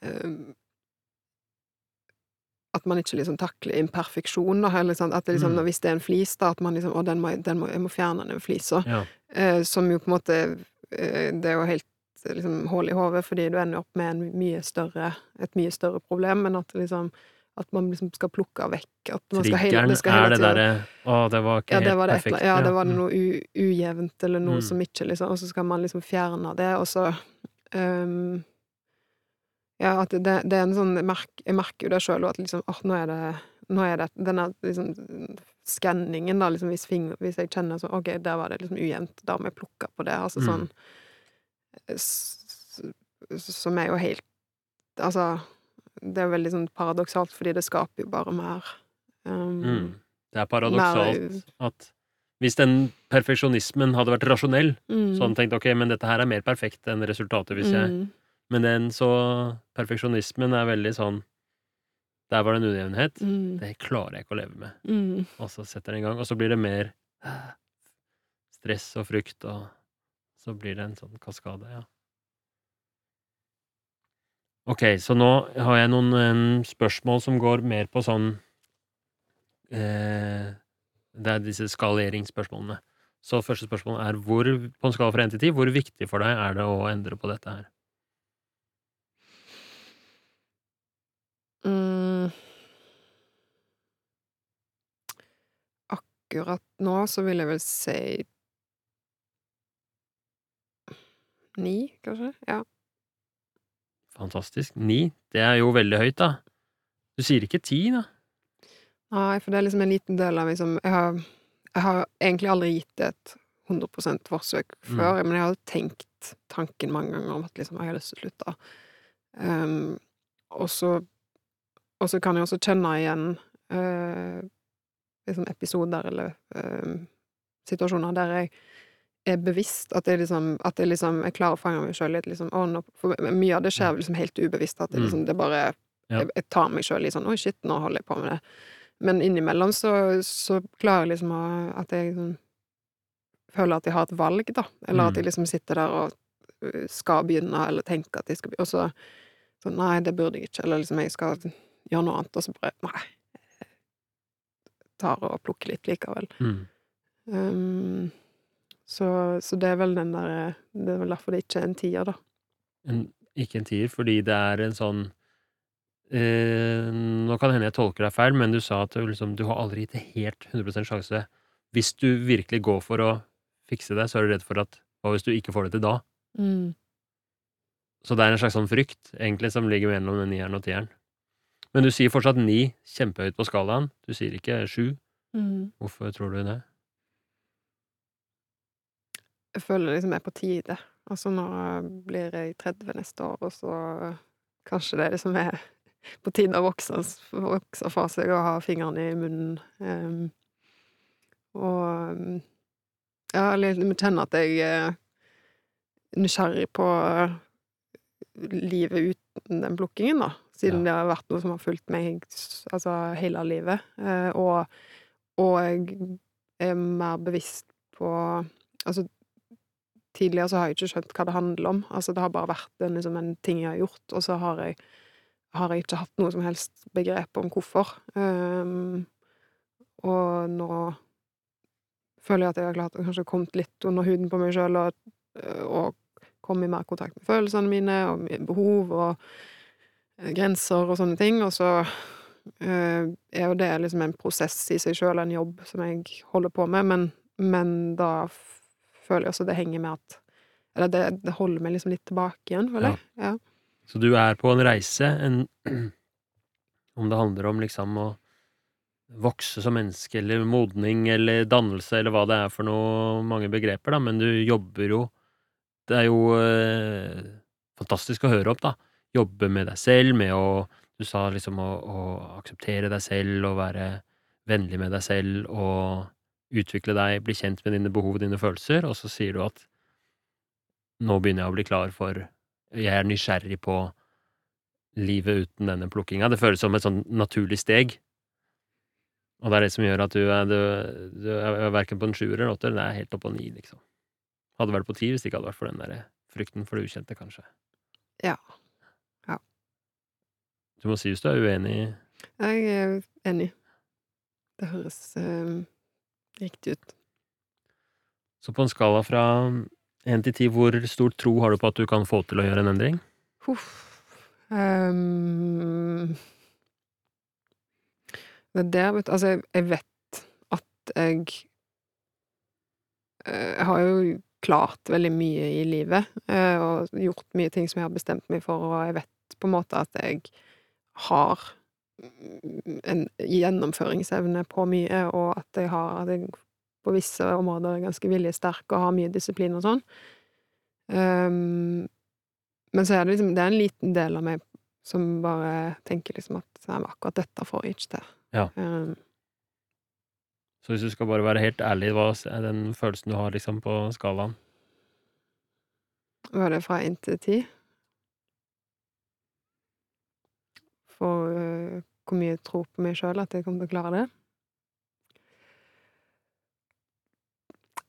eh, At man ikke liksom takler imperfeksjon, liksom, at det liksom, Mm. Hvis det er en flis, da, at man liksom Å, den må, den må, jeg må fjerne den flisa. Ja. Eh, som jo på en måte eh, Det er jo helt eh, liksom hull i hodet, fordi du ender opp med en mye større, et mye større problem, men at liksom At man liksom skal plukke vekk at man skal hele, Triggeren det skal hele er det derre Å, det var ikke ja, det helt var det, et perfekt. eller- ja, det var det mm. noe u, ujevnt, eller noe Mm. som ikke liksom Og så skal man liksom fjerne det, og så ehm, Ja, at det, det er en sånn merk, jeg merker jo det sjøl, at liksom åh, nå er det Nå er det denne liksom skanningen, da, liksom hvis, finger, hvis jeg kjenner sånn Ok, der var det liksom ujevnt, da må jeg plukke på det. Altså Mm. sånn Som er jo helt Altså, det er veldig sånn paradoksalt, fordi det skaper jo bare mer um, Mm. Det er paradoksalt at hvis den perfeksjonismen hadde vært rasjonell, mm, så hadde den tenkt ok, men dette her er mer perfekt enn resultatet hvis jeg mm, Men den så Perfeksjonismen er veldig sånn Der var det en ujevnhet. mm, Det klarer jeg ikke å leve med. mm. Og så setter den i gang, og så blir det mer stress og frykt, og så blir det en sånn kaskade, ja. Ok, så nå har jeg noen em, spørsmål som går mer på sånn eh, Det er disse skaleringsspørsmålene. Så første spørsmål er hvor, på en skala fra 1 til 10, hvor viktig for deg er det å endre på dette her? Mm. Akkurat nå så vil jeg vel si ni, kanskje? Ja. Fantastisk. Ni. det er jo veldig høyt, da. Du sier ikke ti, da? Nei, for det er liksom en liten del av liksom Jeg har, jeg har egentlig aldri gitt det et 100 forsøk før, men jeg har tenkt tanken mange ganger om at liksom, jeg har lyst til å slutte. Um, og så Og så kan jeg også kjenne igjen eh, liksom episoder eller eh, situasjoner der jeg er bevisst at jeg liksom At jeg liksom Jeg klarer å fange meg sjøl litt liksom å, nå, For mye av det skjer liksom helt ubevisst. At jeg liksom, det bare jeg, jeg tar meg sjøl i sånn Oi, shit, nå holder jeg på med det. Men innimellom så, så klarer jeg liksom å At jeg liksom føler at jeg har et valg, da. Eller at Mm. jeg liksom sitter der og uh, skal begynne, eller tenker at jeg skal begynne, og så så Nei, det burde jeg ikke. Eller liksom jeg skal gjøre noe annet, og så bare Nei. Tar og plukker litt likevel. Mm. Um, så, så det er vel den der Det er vel derfor det ikke er en tier, da. En, ikke en tier, fordi det er en sånn eh, Nå kan det hende jeg tolker deg feil, men du sa at du, liksom, du har aldri gitt helt 100% sjanse. Hvis du virkelig går for å fikse det, så er du redd for at Hva hvis du ikke får det til da? Mm. Så det er en slags sånn frykt, egentlig, som ligger mellom den nieren og tieren. Men du sier fortsatt ni, kjempehøyt på skalaen. Du sier ikke sju. Mm. Hvorfor tror du det? jeg føler liksom er på tide. Altså, nå blir jeg 30 neste år, og så kanskje det liksom er på tide å vokse, vokse fra seg og ha fingrene i munnen. Um, og ja, jeg kjenner at jeg er nysgjerrig på livet uten den plukkingen, da. Siden det har vært noe som har fulgt meg altså hele livet. Eh, og, og jeg er mer bevisst på Altså, tidligere så har jeg ikke skjønt hva det handler om. Altså, det har bare vært en, liksom, en ting jeg har gjort, og så har jeg, har jeg ikke hatt noe som helst begrep om hvorfor. Um, og nå føler jeg at jeg har klart å kanskje kommet litt under huden på meg sjøl, og, og komme i mer kontakt med følelsene mine og mine behov og grenser og sånne ting, og så uh, er jo det liksom en prosess i seg sjøl, en jobb som jeg holder på med, men, men da føler jeg også det henger med at Eller det, det holder meg liksom litt tilbake igjen, føler jeg. Ja. ja. Så du er på en reise, en Om det handler om liksom å vokse som menneske, eller modning, eller dannelse, eller hva det er for noe, mange begreper, da, men du jobber jo Det er jo eh, fantastisk å høre opp, da jobbe med deg selv, med å Du sa liksom å, å akseptere deg selv og være vennlig med deg selv og utvikle deg, bli kjent med dine behov og dine følelser, og så sier du at nå begynner jeg å bli klar for Jeg er nysgjerrig på livet uten denne plukkinga. Det føles som et sånn naturlig steg. Og det er det som gjør at du er, du, du er verken på en sjuer eller åtter, det er helt opp på ni, liksom. Hadde vært på ti hvis det ikke hadde vært for den der frykten for det ukjente, kanskje. Ja. Du må si hvis du er uenig. Jeg er enig. Det høres eh, riktig ut. Så på en skala fra én til ti, hvor stor tro har du på at du kan få til å gjøre en endring? Huff. Um, det er der, vet du Altså, jeg, jeg vet at jeg eh, Jeg har jo klart veldig mye i livet, eh, og gjort mye ting som jeg har bestemt meg for, og jeg vet på en måte at jeg har en gjennomføringsevne på mye, og at jeg har at jeg på visse områder er ganske viljesterk og har mye disiplin og sånn. Um, men så er det liksom Det er en liten del av meg som bare tenker liksom at nei, akkurat dette får jeg ikke til. Ja. Um, så hvis du skal bare være helt ærlig, hva er den følelsen du har liksom på skalaen? Var det fra én til ti? For uh, hvor mye jeg tror på meg sjøl at jeg kommer til å klare det.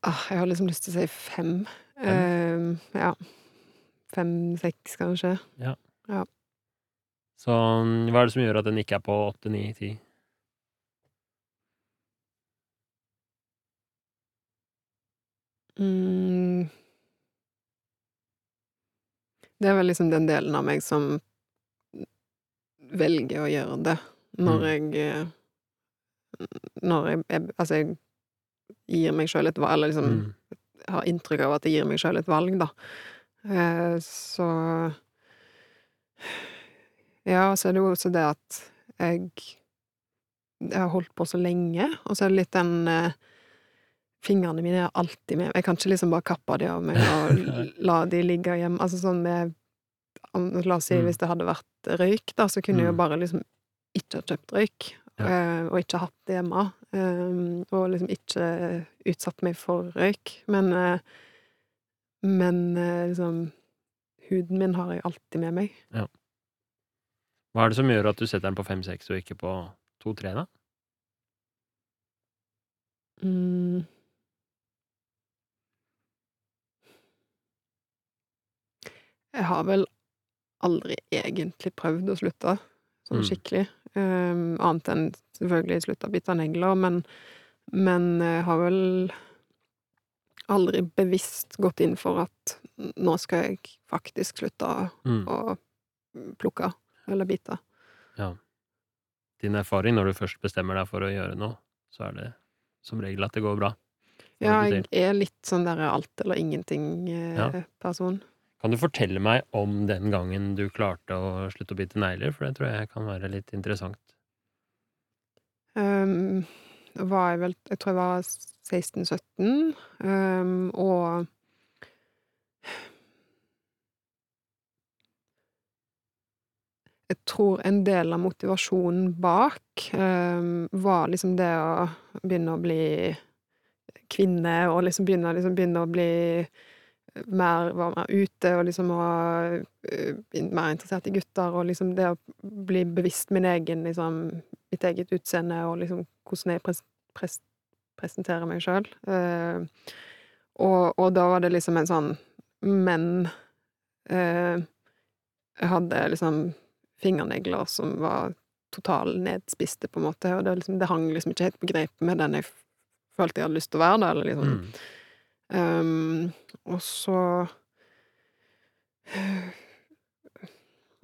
Ah, jeg har liksom lyst til å si fem. fem? Uh, ja. Fem-seks, kanskje. Ja. ja. Så hva er det som gjør at den ikke er på åtte, ni, ti? Mm. Det er vel liksom den delen av meg som velger å gjøre det når mm. jeg eh, Når jeg, jeg Altså, jeg gir meg sjøl et valg, eller liksom mm. har inntrykk av at jeg gir meg sjøl et valg, da. Eh, så Ja, så er det jo også det at jeg Jeg har holdt på så lenge, og så er det litt den eh, Fingrene mine er alltid med. Jeg kan ikke liksom bare kappe de av meg og la de ligge hjemme. Altså sånn med La oss si mm. hvis det hadde vært røyk, da, så kunne jeg jo mm. bare liksom ikke ha kjøpt røyk, ja. Eh, og ikke hatt det hjemme. Eh, og liksom ikke utsatt meg for røyk. Men eh, Men liksom Huden min har jeg alltid med meg. Ja. Hva er det som gjør at du setter den på fem-seks og ikke på to-tre, da? Mm. Jeg har vel aldri egentlig prøvd å slutte sånn mm. skikkelig. Um, annet enn selvfølgelig slutta å bite negler, men, men jeg har vel aldri bevisst gått inn for at nå skal jeg faktisk slutte mm. å plukke eller bite. Ja. Din erfaring når du først bestemmer deg for å gjøre noe, så er det som regel at det går bra? Ja, jeg er litt sånn der alt eller ingenting-person. Eh, ja. Kan du fortelle meg om den gangen du klarte å slutte å bite negler, for det tror jeg kan være litt interessant. Um, var jeg vel Jeg tror jeg var 16-17, um, ehm, og Jeg tror en del av motivasjonen bak um, var liksom det å begynne å bli kvinne, og liksom begynne, liksom begynne å bli mer, var mer ute, og liksom var uh, mer interessert i gutter, og liksom det å bli bevisst min egen, liksom, mitt eget utseende, og liksom hvordan jeg pres, pres, presenterer meg sjøl. Uh, og, og, da var det liksom en sånn Men uh, jeg hadde liksom fingernegler som var totalt nedspiste, på en måte, og det, liksom, det hang liksom ikke helt på greip med den jeg følte jeg hadde lyst til å være, da, eller liksom mm. Um, Og så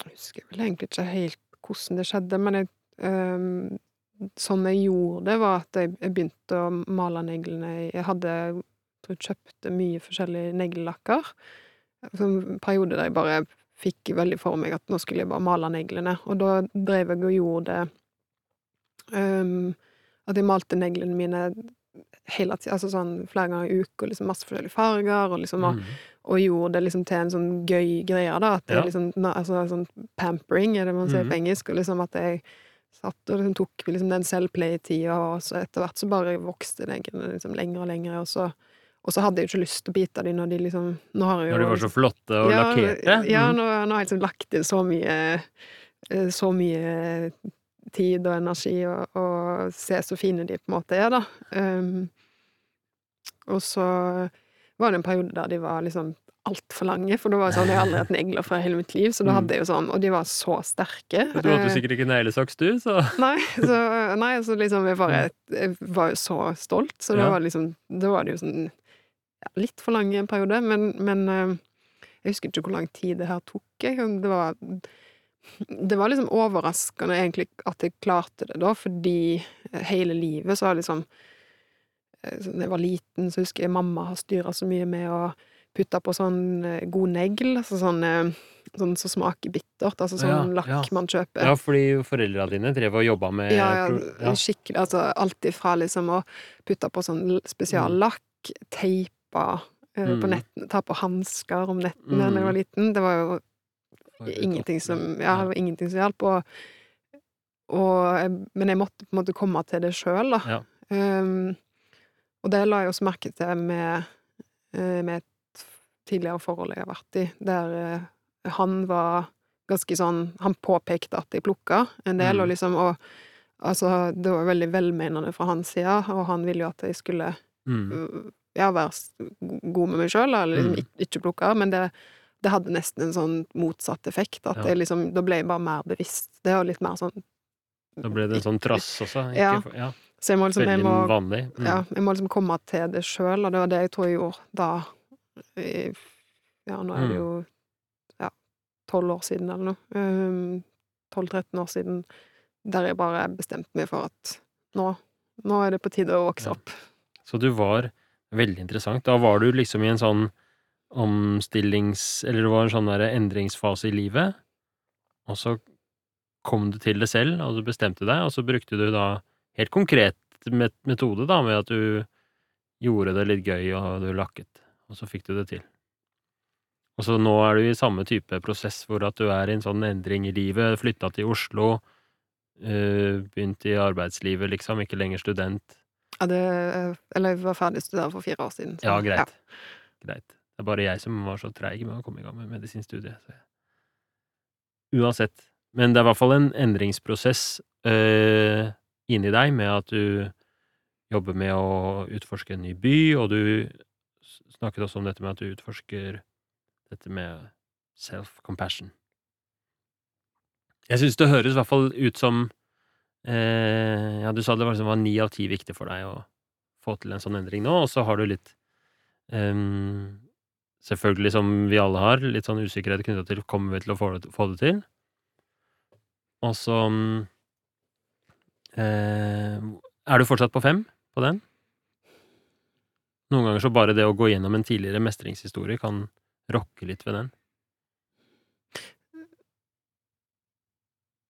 husker vel egentlig ikke helt hvordan det skjedde, men jeg, um, sånn jeg gjorde det, var at jeg, jeg begynte å male neglene Jeg hadde jeg kjøpte mye forskjellige neglelakker. En periode der jeg bare fikk veldig for meg at nå skulle jeg bare male neglene, og da drev jeg og gjorde det um, At jeg malte neglene mine hele tida, altså sånn flere ganger i uka, liksom masse forskjellige farger, og liksom mm. og, gjorde det liksom til en sånn gøy greie, da. At det ja. liksom Altså sånn pampering, er det man sier mm. på engelsk, og liksom at jeg satt og liksom tok liksom den selvplay-tida, og så etter hvert så bare vokste det liksom lenger og lenger, og så og så hadde jeg jo ikke lyst til å bite dem når de liksom nå har jeg jo, Når de var så flotte og ja, lakkerte? Ja, mm. nå, nå, har jeg liksom lagt inn så mye eh, Så mye tid og energi, og, og se så fine de på en måte er, da. Um, og så var det en periode der de var liksom altfor lange, for da var det sånn, jeg har aldri hatt negler fra hele mitt liv, så da hadde jeg jo sånn, og de var så sterke. Du hadde jo sikkert ikke neglesaks, du, så Nei, så, nei, så liksom jeg bare Jeg var jo så stolt, så da var liksom Da var det jo sånn ja, litt for lang en periode, men, men uh, jeg husker ikke hvor lang tid det her tok. Jeg. Det var det var liksom overraskende egentlig at jeg klarte det, da, fordi hele livet så har liksom Da eh, jeg var liten, så husker jeg mamma har styra så mye med å putte på sånn eh, god negl, altså sånn, sånn som smaker bittert, altså sånn ja, lakk ja. man kjøper. Ja, fordi foreldra dine drev og jobba med Ja, ja, skikkelig, altså alt ifra liksom å putte på sånn spesiallakk, teip teipa mm. på nettene, ta på hansker om nettene mm. da jeg var liten. Det var jo ingenting som Ja, det var ingenting som hjalp. Og, og, men jeg måtte på en måte komme til det sjøl, da. Ja. Um, og det la jeg også merke til med, uh, med et tidligere forhold jeg har vært i, der uh, han var ganske sånn Han påpekte at jeg plukka en del, mm. og liksom og Altså, det var veldig velmenende fra hans side, og han ville jo at jeg skulle mm ja, være god med meg sjøl, eller liksom mm. ikke plukke, men det, det, hadde nesten en sånn motsatt effekt. At ja. liksom, da ble jeg bare mer bevisst. Det jo litt mer sånn Da ble det en sånn trass også? Ikke, ja. ja. Så jeg må liksom, jeg må, vanlig. Mm. Ja, jeg må liksom komme til det sjøl, og det var det jeg tror jeg gjorde da. Ja, nå er det mm. jo ja, tolv år siden eller noe. Um, tolv-13 år siden. Der jeg bare bestemte meg for at nå, nå er det på tide å vokse opp. Så du var Veldig interessant. Da var du liksom i en sånn omstillings... Eller det var en sånn der endringsfase i livet, og så kom du til det selv, og du bestemte deg, og så brukte du da helt konkret metode, da, med at du gjorde det litt gøy, og du lakket, og så fikk du det til. Og så nå er du i samme type prosess, hvor at du er i en sånn endring i livet, flytta til Oslo, øh, begynt i arbeidslivet, liksom, ikke lenger student. Ja, det Eller jeg var ferdig studert for fire år siden. Så, ja, greit. Ja. Greit. Det er bare jeg som var så treig med å komme i gang med medisinstudiet. Uansett. Men det er i hvert fall en endringsprosess øh, inni deg med at du jobber med å utforske en ny by, og du snakket også om dette med at du utforsker dette med self-compassion. Jeg synes det høres i hvert fall ut som Eh, ja, du sa det var, liksom, ni av ti viktig for deg å få til en sånn endring nå, og så har du litt um, Selvfølgelig, som vi alle har, litt sånn usikkerhet knytta til kommer vi til å få det, få det til. Og så um, eh, Er du fortsatt på fem på den? Noen ganger så bare det å gå gjennom en tidligere mestringshistorie kan rokke litt ved den.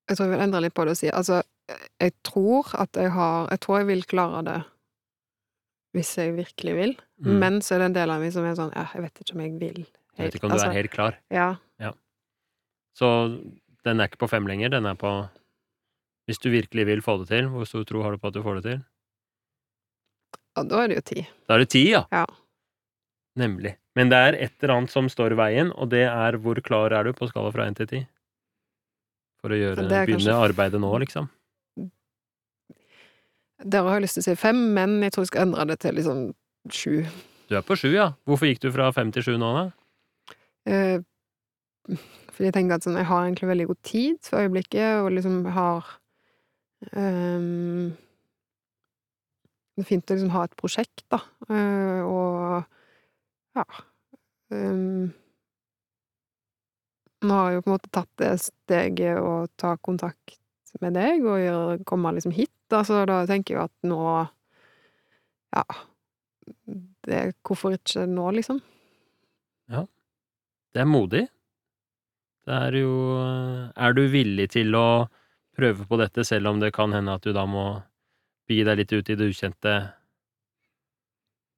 Jeg tror jeg vil endre litt på det og si altså jeg tror at jeg har Jeg tror jeg vil klare det hvis jeg virkelig vil, mm. men så er det en del av meg som er sånn Ja, jeg vet ikke om jeg vil. Helt. Jeg vet ikke om du altså, er helt klar? Ja. ja. Så Den er ikke på fem lenger, den er på Hvis du virkelig vil få det til, hvor stor tro har du på at du får det til? Ja, da er det jo ti. Da er det ti, ja. Ja. Nemlig. Men det er et eller annet som står i veien, og det er hvor klar er du på skala fra én til ti? For å gjøre, begynne kanskje- arbeidet nå, liksom. Der har lyst til å si fem, men jeg tror jeg skal endre det til liksom sju. Du er på sju, ja. Hvorfor gikk du fra fem til sju nå, da? Eh, fordi jeg tenker at sånn, jeg har egentlig veldig god tid for øyeblikket, og liksom har um, Det er fint å liksom ha et prosjekt, da, uh, og ja um, Nå har jeg jo på en måte tatt det steget å ta kontakt med deg og gjøre, komme liksom hit, da, så da tenker jeg at nå Ja. Det, hvorfor ikke nå, liksom? Ja. Det er modig. Det er jo Er du villig til å prøve på dette, selv om det kan hende at du da må begi deg litt ut i det ukjente?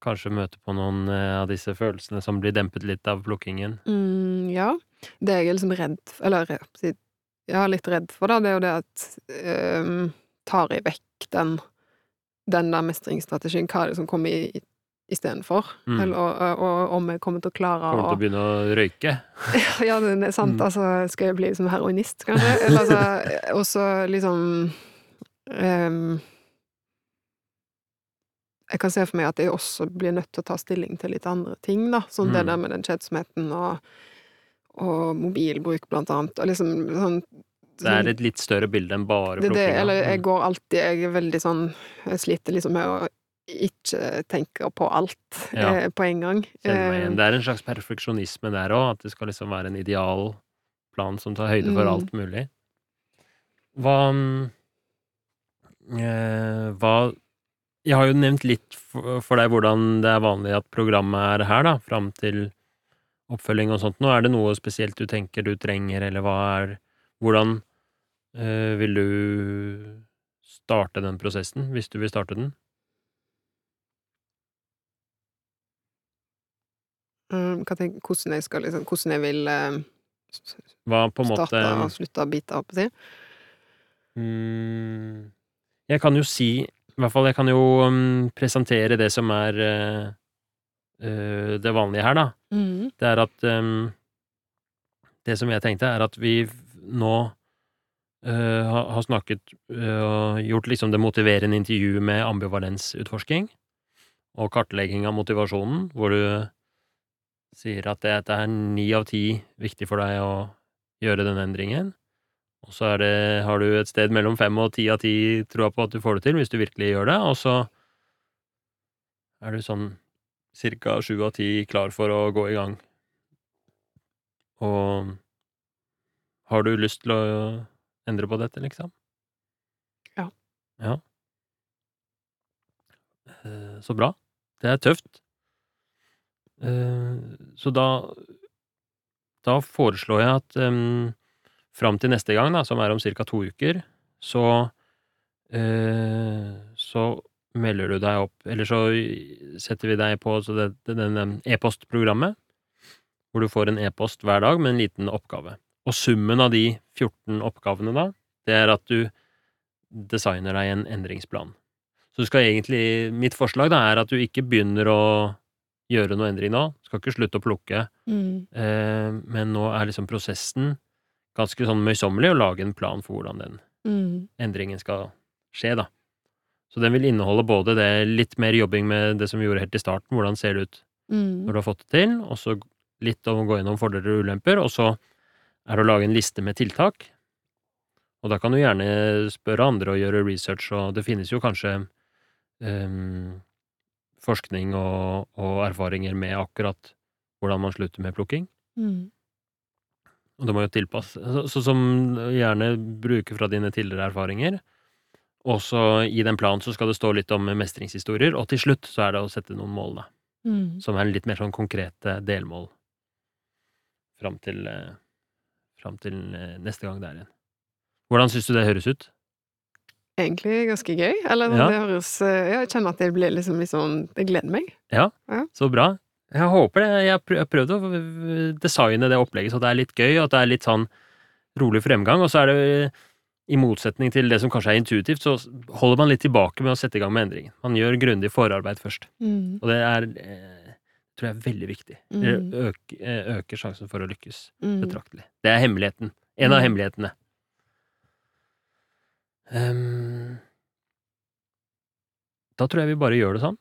Kanskje møte på noen eh, av disse følelsene som blir dempet litt av plukkingen? Mm, ja. Det jeg er liksom redd Eller jeg er litt redd for, da, det er jo det at um, Tar jeg vekk den, den der mestringsstrategien, hva er det som kommer i istedenfor? Mm. Eller, og, og, om jeg kommer til å klare Kommer å til å begynne å røyke? Ja, det er sant. Mm. Altså, skal jeg bli som heroinist, kanskje? Eller altså Og så liksom um, Jeg kan se for meg at jeg også blir nødt til å ta stilling til litt andre ting, da. Sånn det Mm. der med den kjedsomheten og, og mobilbruk, blant annet. Og liksom sånn Det er et litt større bilde enn bare plukkinga. eller jeg Mm. går alltid Jeg er veldig sånn Jeg sliter liksom med å ikke tenke på alt Ja. eh, på en gang. Kjenner. Eh, Det er en slags perfeksjonisme der òg, at det skal liksom være en idealplan som tar høyde for Mm. alt mulig. Hva mm, eh, Hva Jeg har jo nevnt litt for deg hvordan det er vanlig at programmet er her, da, fram til oppfølging og sånt. Nå er det noe spesielt du tenker du trenger, eller hva er Hvordan vil du starte den prosessen, hvis du vil starte den? mm, hva tenk, hvordan jeg skal liksom Hvordan jeg vil eh, Hva på en måte starte og slutte å bite, holdt på å. Mm, jeg kan jo si I hvert fall, jeg kan jo mm, presentere det som er eh, eh, det vanlige her, da. Mm. Det er at mm, Det som jeg tenkte, er at vi nå eh, har har snakket eh, og gjort liksom det motiverende intervjuet med ambivalensutforsking og kartlegging av motivasjonen, hvor du sier at det, er ni av ti viktig for deg å gjøre denne endringen. Og så det, har du et sted mellom fem og ti av ti troa på at du får det til, hvis du virkelig gjør det, og så er du sånn cirka sju av ti klar for å gå i gang. Og har du lyst til å endre på dette, liksom? Ja. Ja. Eh, Så bra. Det er tøft. Eh, Så da Da foreslår jeg at um, fram til neste gang, da, som er om ca. to uker, så uh, så melder du deg opp, eller så setter vi deg på så det, det, den e-postprogrammet, hvor du får en e-post hver dag med en liten oppgave. Og summen av de 14 oppgavene da, det er at du designer deg en endringsplan. Så du skal egentlig Mitt forslag da er at du ikke begynner å gjøre noe endring nå. Du skal ikke slutte å plukke, Mm. eh, men nå er liksom prosessen ganske sånn møysommelig å lage en plan for hvordan den Mm. endringen skal skje, da. Så den vil inneholde både det litt mer jobbing med det som vi gjorde helt i starten, hvordan ser det ut Mm. når du har fått det til, og så litt om å gå gjennom fordeler og ulemper, og så er å lage en liste med tiltak. Og da kan du gjerne spørre andre og gjøre research, og det finnes jo kanskje um, forskning og, og erfaringer med akkurat hvordan man slutter med plukking. Mm. Og det må jo tilpasse så, så som gjerne bruke fra dine tidligere erfaringer. Også i den planen så skal det stå litt om mestringshistorier, og til slutt så er det å sette noen mål, da. Mm. Som er litt mer sånn konkrete delmål fram til, eh, fram til eh, neste gang det er igjen. Hvordan syns du det høres ut? Egentlig ganske gøy. Eller Ja. det høres eh, ja, Jeg kjenner at det blir liksom litt sånn Jeg gleder meg. Ja, Så bra. Jeg håper det. Jeg har prø- jeg har prøvd å designe det opplegget så det er litt gøy, og at det er litt sånn rolig fremgang, og så er det i motsetning til det som kanskje er intuitivt, så holder man litt tilbake med å sette i gang med endringen. Man gjør grundig forarbeid først. Mm. Og det er, eh, tror jeg er veldig viktig. Mm. øker, eh, øker sjansen for å lykkes Mm. betraktelig. Det er hemmeligheten. En av Mm. hemmelighetene. Um, da tror jeg vi bare gjør det sånn.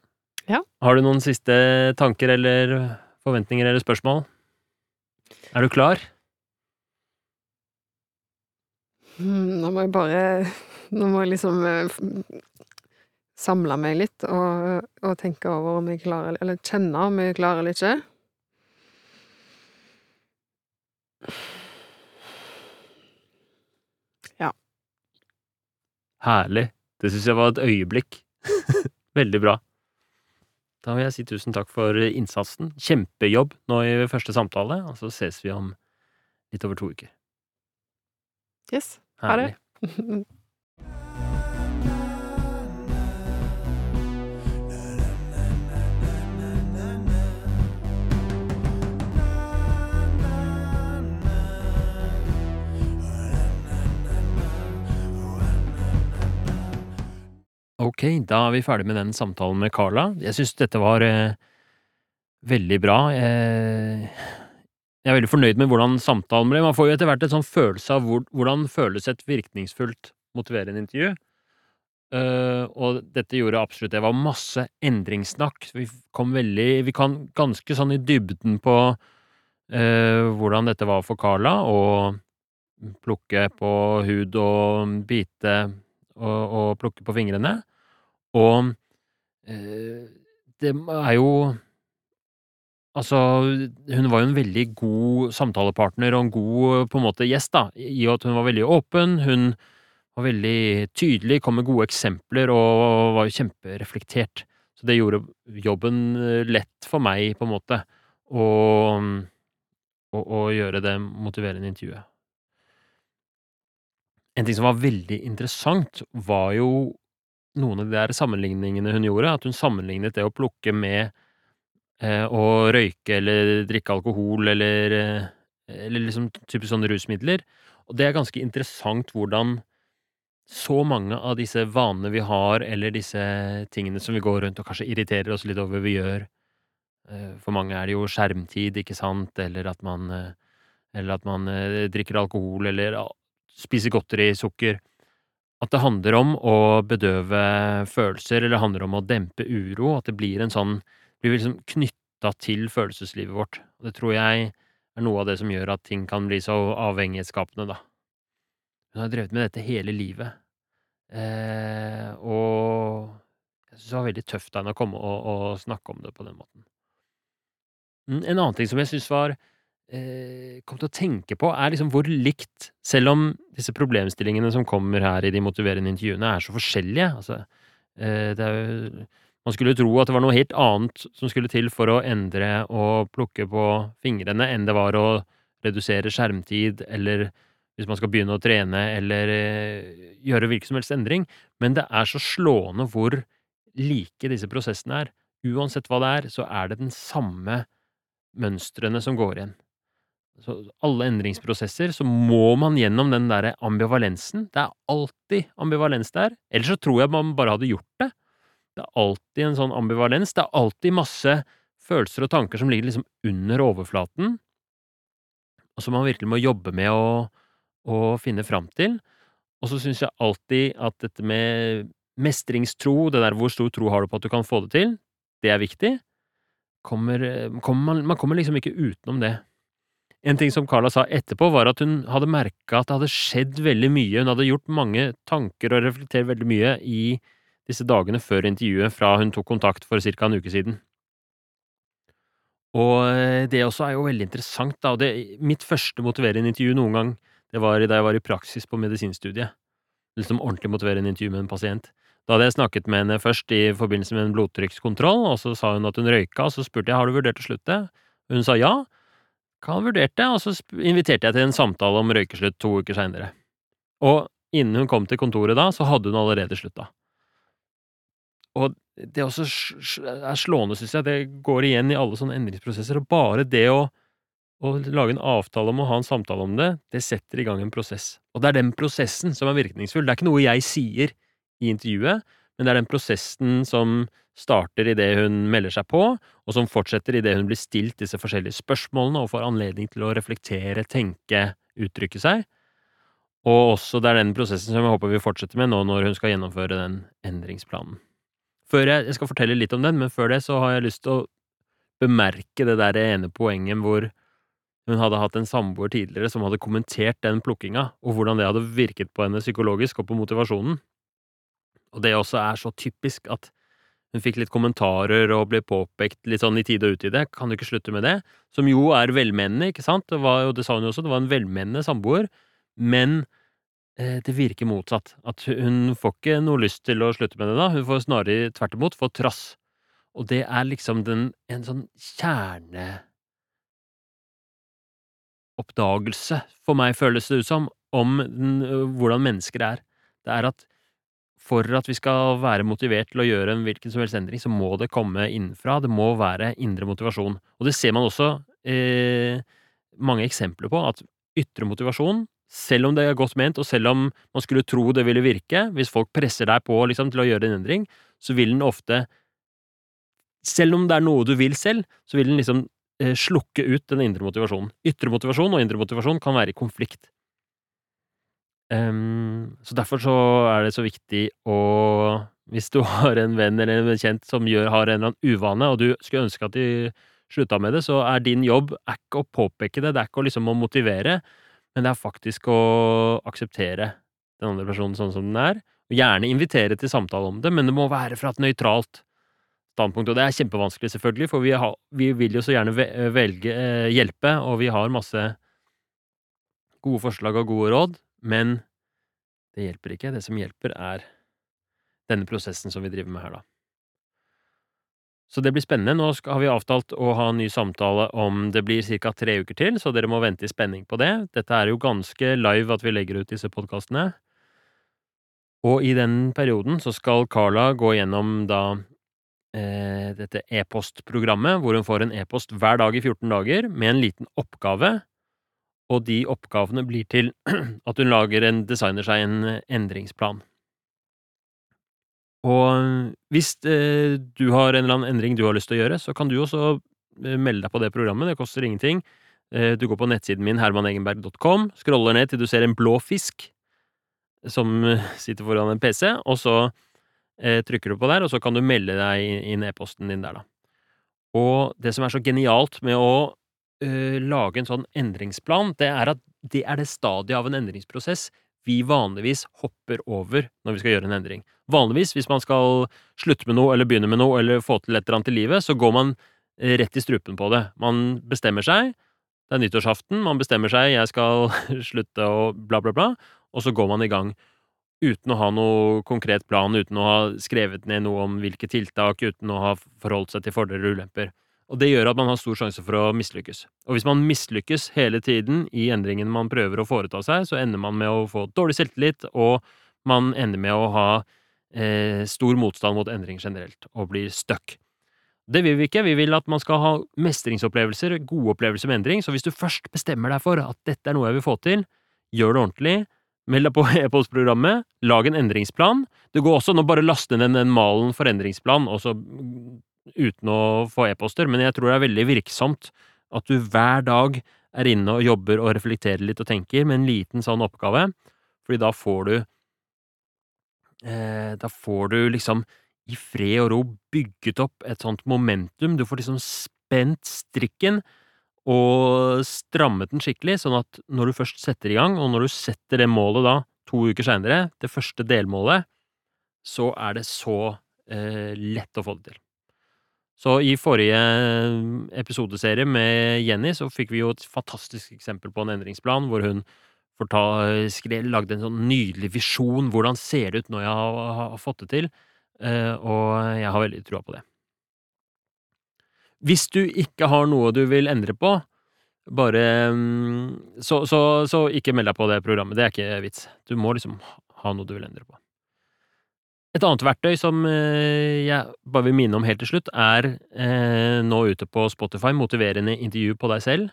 Ja. Har du noen siste tanker eller forventninger eller spørsmål? Er du klar? Mm, Nå må jeg bare Nå må jeg liksom eh, samle meg litt og, og tenke over om jeg klarer Eller kjenne om jeg klarer eller ikke. Ja. Herlig. Det syns jeg var et øyeblikk. Veldig bra. Da vil jeg si tusen takk for innsatsen. Kjempejobb nå i første samtale, og så ses vi om litt over to uker. Yes. Ha det. Ok, da er vi ferdig med den samtalen med Carla. Jeg syns dette var eh, veldig bra. Eh, jeg er veldig fornøyd med hvordan samtalen ble. Man får jo etter hvert en sånn følelse av hvor, hvordan føles et virkningsfullt motiverende intervju. Eh, og dette gjorde absolutt Det var masse endringssnakk. Vi kom veldig Vi kan ganske sånn i dybden på eh, hvordan dette var for Carla, å plukke på hud og bite og, og plukke på fingrene. Og eh, det er jo Altså, hun var jo en veldig god samtalepartner og en god på en måte gjest, da, i at hun var veldig åpen. Hun var veldig tydelig, kom med gode eksempler og var jo kjempereflektert. Så det gjorde jobben eh, lett for meg, på en måte, å, å, å gjøre det motiverende intervjuet. En ting som var veldig interessant, var jo noen av de der sammenligningene hun gjorde. At hun sammenlignet det å plukke med eh, å røyke eller drikke alkohol eller, eh, eller liksom typisk sånne rusmidler. Og det er ganske interessant hvordan så mange av disse vanene vi har, eller disse tingene som vi går rundt og kanskje irriterer oss litt over vi gjør eh, For mange er det jo skjermtid, ikke sant, eller at man eller at man drikker alkohol, eller spiser godteri, sukker. At det handler om å bedøve følelser, eller det handler om å dempe uro. At det blir en sånn Blir liksom knytta til følelseslivet vårt. Og det tror jeg er noe av det som gjør at ting kan bli så avhengighetsskapende, da. Hun har drevet med dette hele livet. Eh, og jeg syns det var veldig tøft av henne å komme og, og snakke om det på den måten. Mm, En annen ting som jeg syns var kom til å tenke på, er liksom hvor likt Selv om disse problemstillingene som kommer her i de motiverende intervjuene, er så forskjellige altså, eh, jo, Man skulle tro at det var noe helt annet som skulle til for å endre og plukke på fingrene, enn det var å redusere skjermtid, eller hvis man skal begynne å trene, eller eh, gjøre hvilken som helst endring. Men det er så slående hvor like disse prosessene er. Uansett hva det er, så er det den samme mønstrene som går igjen. Alle endringsprosesser, så må man gjennom den derre ambivalensen. Det er alltid ambivalens der. Ellers så tror jeg man bare hadde gjort det. Det er alltid en sånn ambivalens. Det er alltid masse følelser og tanker som ligger liksom under overflaten, og som man virkelig må jobbe med å, å finne fram til. Og så syns jeg alltid at dette med mestringstro, det der hvor stor tro har du på at du kan få det til, det er viktig. Kommer, kommer man, man kommer liksom ikke utenom det. En ting som Carla sa etterpå, var at hun hadde merka at det hadde skjedd veldig mye. Hun hadde gjort mange tanker og reflektert veldig mye i disse dagene før intervjuet, fra hun tok kontakt for ca. en uke siden. Og eh, det også er jo veldig interessant, da. Og det, mitt første motiverende intervju noen gang, det var da jeg var i praksis på medisinstudiet. Liksom ordentlig motiverende intervju med en pasient. Da hadde jeg snakket med henne først i forbindelse med en blodtrykkskontroll, og så sa hun at hun røyka, og så spurte jeg har du vurdert å slutte. Hun sa ja. Kan vurderte jeg? og så inviterte jeg til en samtale om røykeslutt to uker seinere. Og innen hun kom til kontoret da, så hadde hun allerede slutta. Og det også er slående, synes jeg, det går igjen i alle sånne endringsprosesser, og bare det å å lage en avtale om å ha en samtale om det, det setter i gang en prosess. Og det er den prosessen som er virkningsfull. Det er ikke noe jeg sier i intervjuet, men det er den prosessen som starter idet hun melder seg på, og som fortsetter idet hun blir stilt disse forskjellige spørsmålene og får anledning til å reflektere, tenke, uttrykke seg. Og også det er den prosessen som jeg håper vi fortsetter med nå når hun skal gjennomføre den endringsplanen. Før jeg, jeg skal fortelle litt om den, men før det så har jeg lyst til å bemerke det der ene poenget hvor hun hadde hatt en samboer tidligere som hadde kommentert den plukkinga, og hvordan det hadde virket på henne psykologisk og på motivasjonen. Og det også er så typisk at hun fikk litt kommentarer og ble påpekt litt sånn i tide og utide, kan du ikke slutte med det? Som jo er velmenende, ikke sant? Det var jo, det sa hun jo også, det var en velmenende samboer, men eh, det virker motsatt. At hun får ikke noe lyst til å slutte med det da, hun får snarere tvert imot få trass. Og det er liksom den, en sånn kjerne oppdagelse, for meg føles det ut som, om den, hvordan mennesker er. Det er at for at vi skal være motivert til å gjøre en hvilken som helst endring, så må det komme innenfra. Det må være indre motivasjon. Og det ser man også eh, mange eksempler på, at ytre motivasjon, selv om det er godt ment, og selv om man skulle tro det ville virke, hvis folk presser deg på liksom, til å gjøre en endring, så vil den ofte Selv om det er noe du vil selv, så vil den liksom Eh, slukke ut den indre motivasjonen. Ytre motivasjon og indre motivasjon kan være i konflikt. Um, så derfor så er det så viktig å Hvis du har en venn eller en bekjent som gjør, har en eller annen uvane, og du skulle ønske at de slutta med det, så er din jobb er ikke å påpeke det, det er ikke å liksom å motivere, men det er faktisk å akseptere den andre personen sånn som den er. Og gjerne invitere til samtale om det, men det må være fra et nøytralt standpunkt. Og det er kjempevanskelig, selvfølgelig, for vi, har, vi vil jo så gjerne velge eh, hjelpe, og vi har masse gode forslag og gode råd, men det hjelper ikke. Det som hjelper, er denne prosessen som vi driver med her, da. Så det blir spennende. Nå har vi avtalt å ha en ny samtale om det blir ca. tre uker til, så dere må vente i spenning på det. Dette er jo ganske live at vi legger ut disse podkastene. Og i den perioden så skal Carla gå gjennom da eh, dette e-postprogrammet, hvor hun får en e-post hver dag i 14 dager med en liten oppgave, og de oppgavene blir til at hun lager en, designer seg en endringsplan. Og hvis eh, du har en eller annen endring du har lyst til å gjøre, så kan du også eh, melde deg på det programmet, det koster ingenting. Eh, du går på nettsiden min hermanegenberg.com, scroller ned til du ser en blå fisk som eh, sitter foran en PC, og så eh, trykker du på der, og så kan du melde deg inn e-posten din der, da. Og det som er så genialt med å eh, lage en sånn endringsplan, det er at det er det stadiet av en endringsprosess vi vanligvis hopper over når vi skal gjøre en endring. Vanligvis, hvis man skal slutte med noe eller begynne med noe eller få til et eller annet i livet, så går man eh, rett i strupen på det. Man bestemmer seg, det er nyttårsaften, man bestemmer seg, jeg skal slutte og bla, bla, bla, og så går man i gang uten å ha noe konkret plan, uten å ha skrevet ned noe om hvilke tiltak, uten å ha forholdt seg til fordeler og ulemper. Og det gjør at man har stor sjanse for å mislykkes. Og hvis man mislykkes hele tiden i endringene man prøver å foreta seg, så ender man med å få dårlig selvtillit, og man ender med å ha eh, stor motstand mot endring generelt, og blir stuck. Det vil vi ikke. Vi vil at man skal ha mestringsopplevelser, gode opplevelser med endring. Så hvis du først bestemmer deg for at dette er noe jeg vil få til, gjør det ordentlig, Meld deg på e-postprogrammet, lag en endringsplan. Det går også an å bare laste ned den malen for endringsplan, også uten å få e-poster, men jeg tror det er veldig virksomt at du hver dag er inne og jobber og reflekterer litt og tenker med en liten sånn oppgave, fordi da får du eh, Da får du liksom i fred og ro bygget opp et sånt momentum, du får liksom spent strikken, og strammet den skikkelig, sånn at når du først setter i gang, og når du setter det målet da, to uker seinere, det første delmålet, så er det så eh, lett å få det til. Så i forrige eh, episodeserie med Jenny så fikk vi jo et fantastisk eksempel på en endringsplan, hvor hun forta, skrev, lagde en sånn nydelig visjon. Hvordan ser det ut når jeg har, har fått det til? Uh, og jeg har veldig trua på det. Hvis du ikke har noe du vil endre på, bare mm, så, så, så, ikke meld deg på det programmet. Det er ikke vits. Du må liksom ha noe du vil endre på. Et annet verktøy som eh, jeg bare vil minne om helt til slutt, er eh, nå ute på Spotify motiverende intervju på deg selv.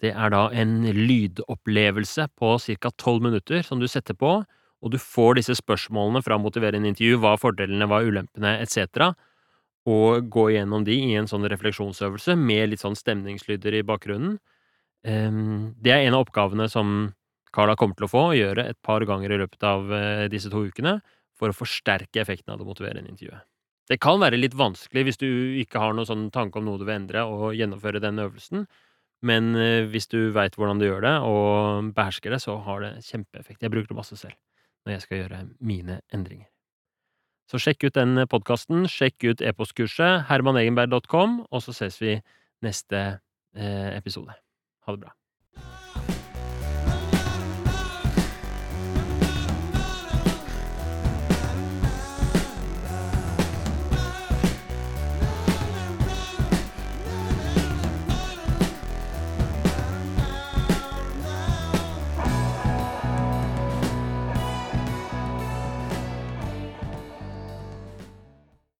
Det er da en lydopplevelse på ca. tolv minutter som du setter på, og du får disse spørsmålene fra motiverende intervju, hva er fordelene, hva er ulempene, etc., og gå gjennom de i en sånn refleksjonsøvelse med litt sånn stemningslyder i bakgrunnen. Ehm, det er en av oppgavene som Carla kommer til å få, å gjøre et par ganger i løpet av eh, disse to ukene, for å forsterke effekten av det motiverende intervjuet. Det kan være litt vanskelig hvis du ikke har noen sånn tanke om noe du vil endre, og gjennomføre den øvelsen, men eh, hvis du veit hvordan du gjør det, og behersker det, så har det kjempeeffekt. Jeg bruker det masse selv når jeg skal gjøre mine endringer. Så sjekk ut den podkasten, sjekk ut e-postkurset hermanegenberg.com, og så ses vi neste eh, episode. Ha det bra.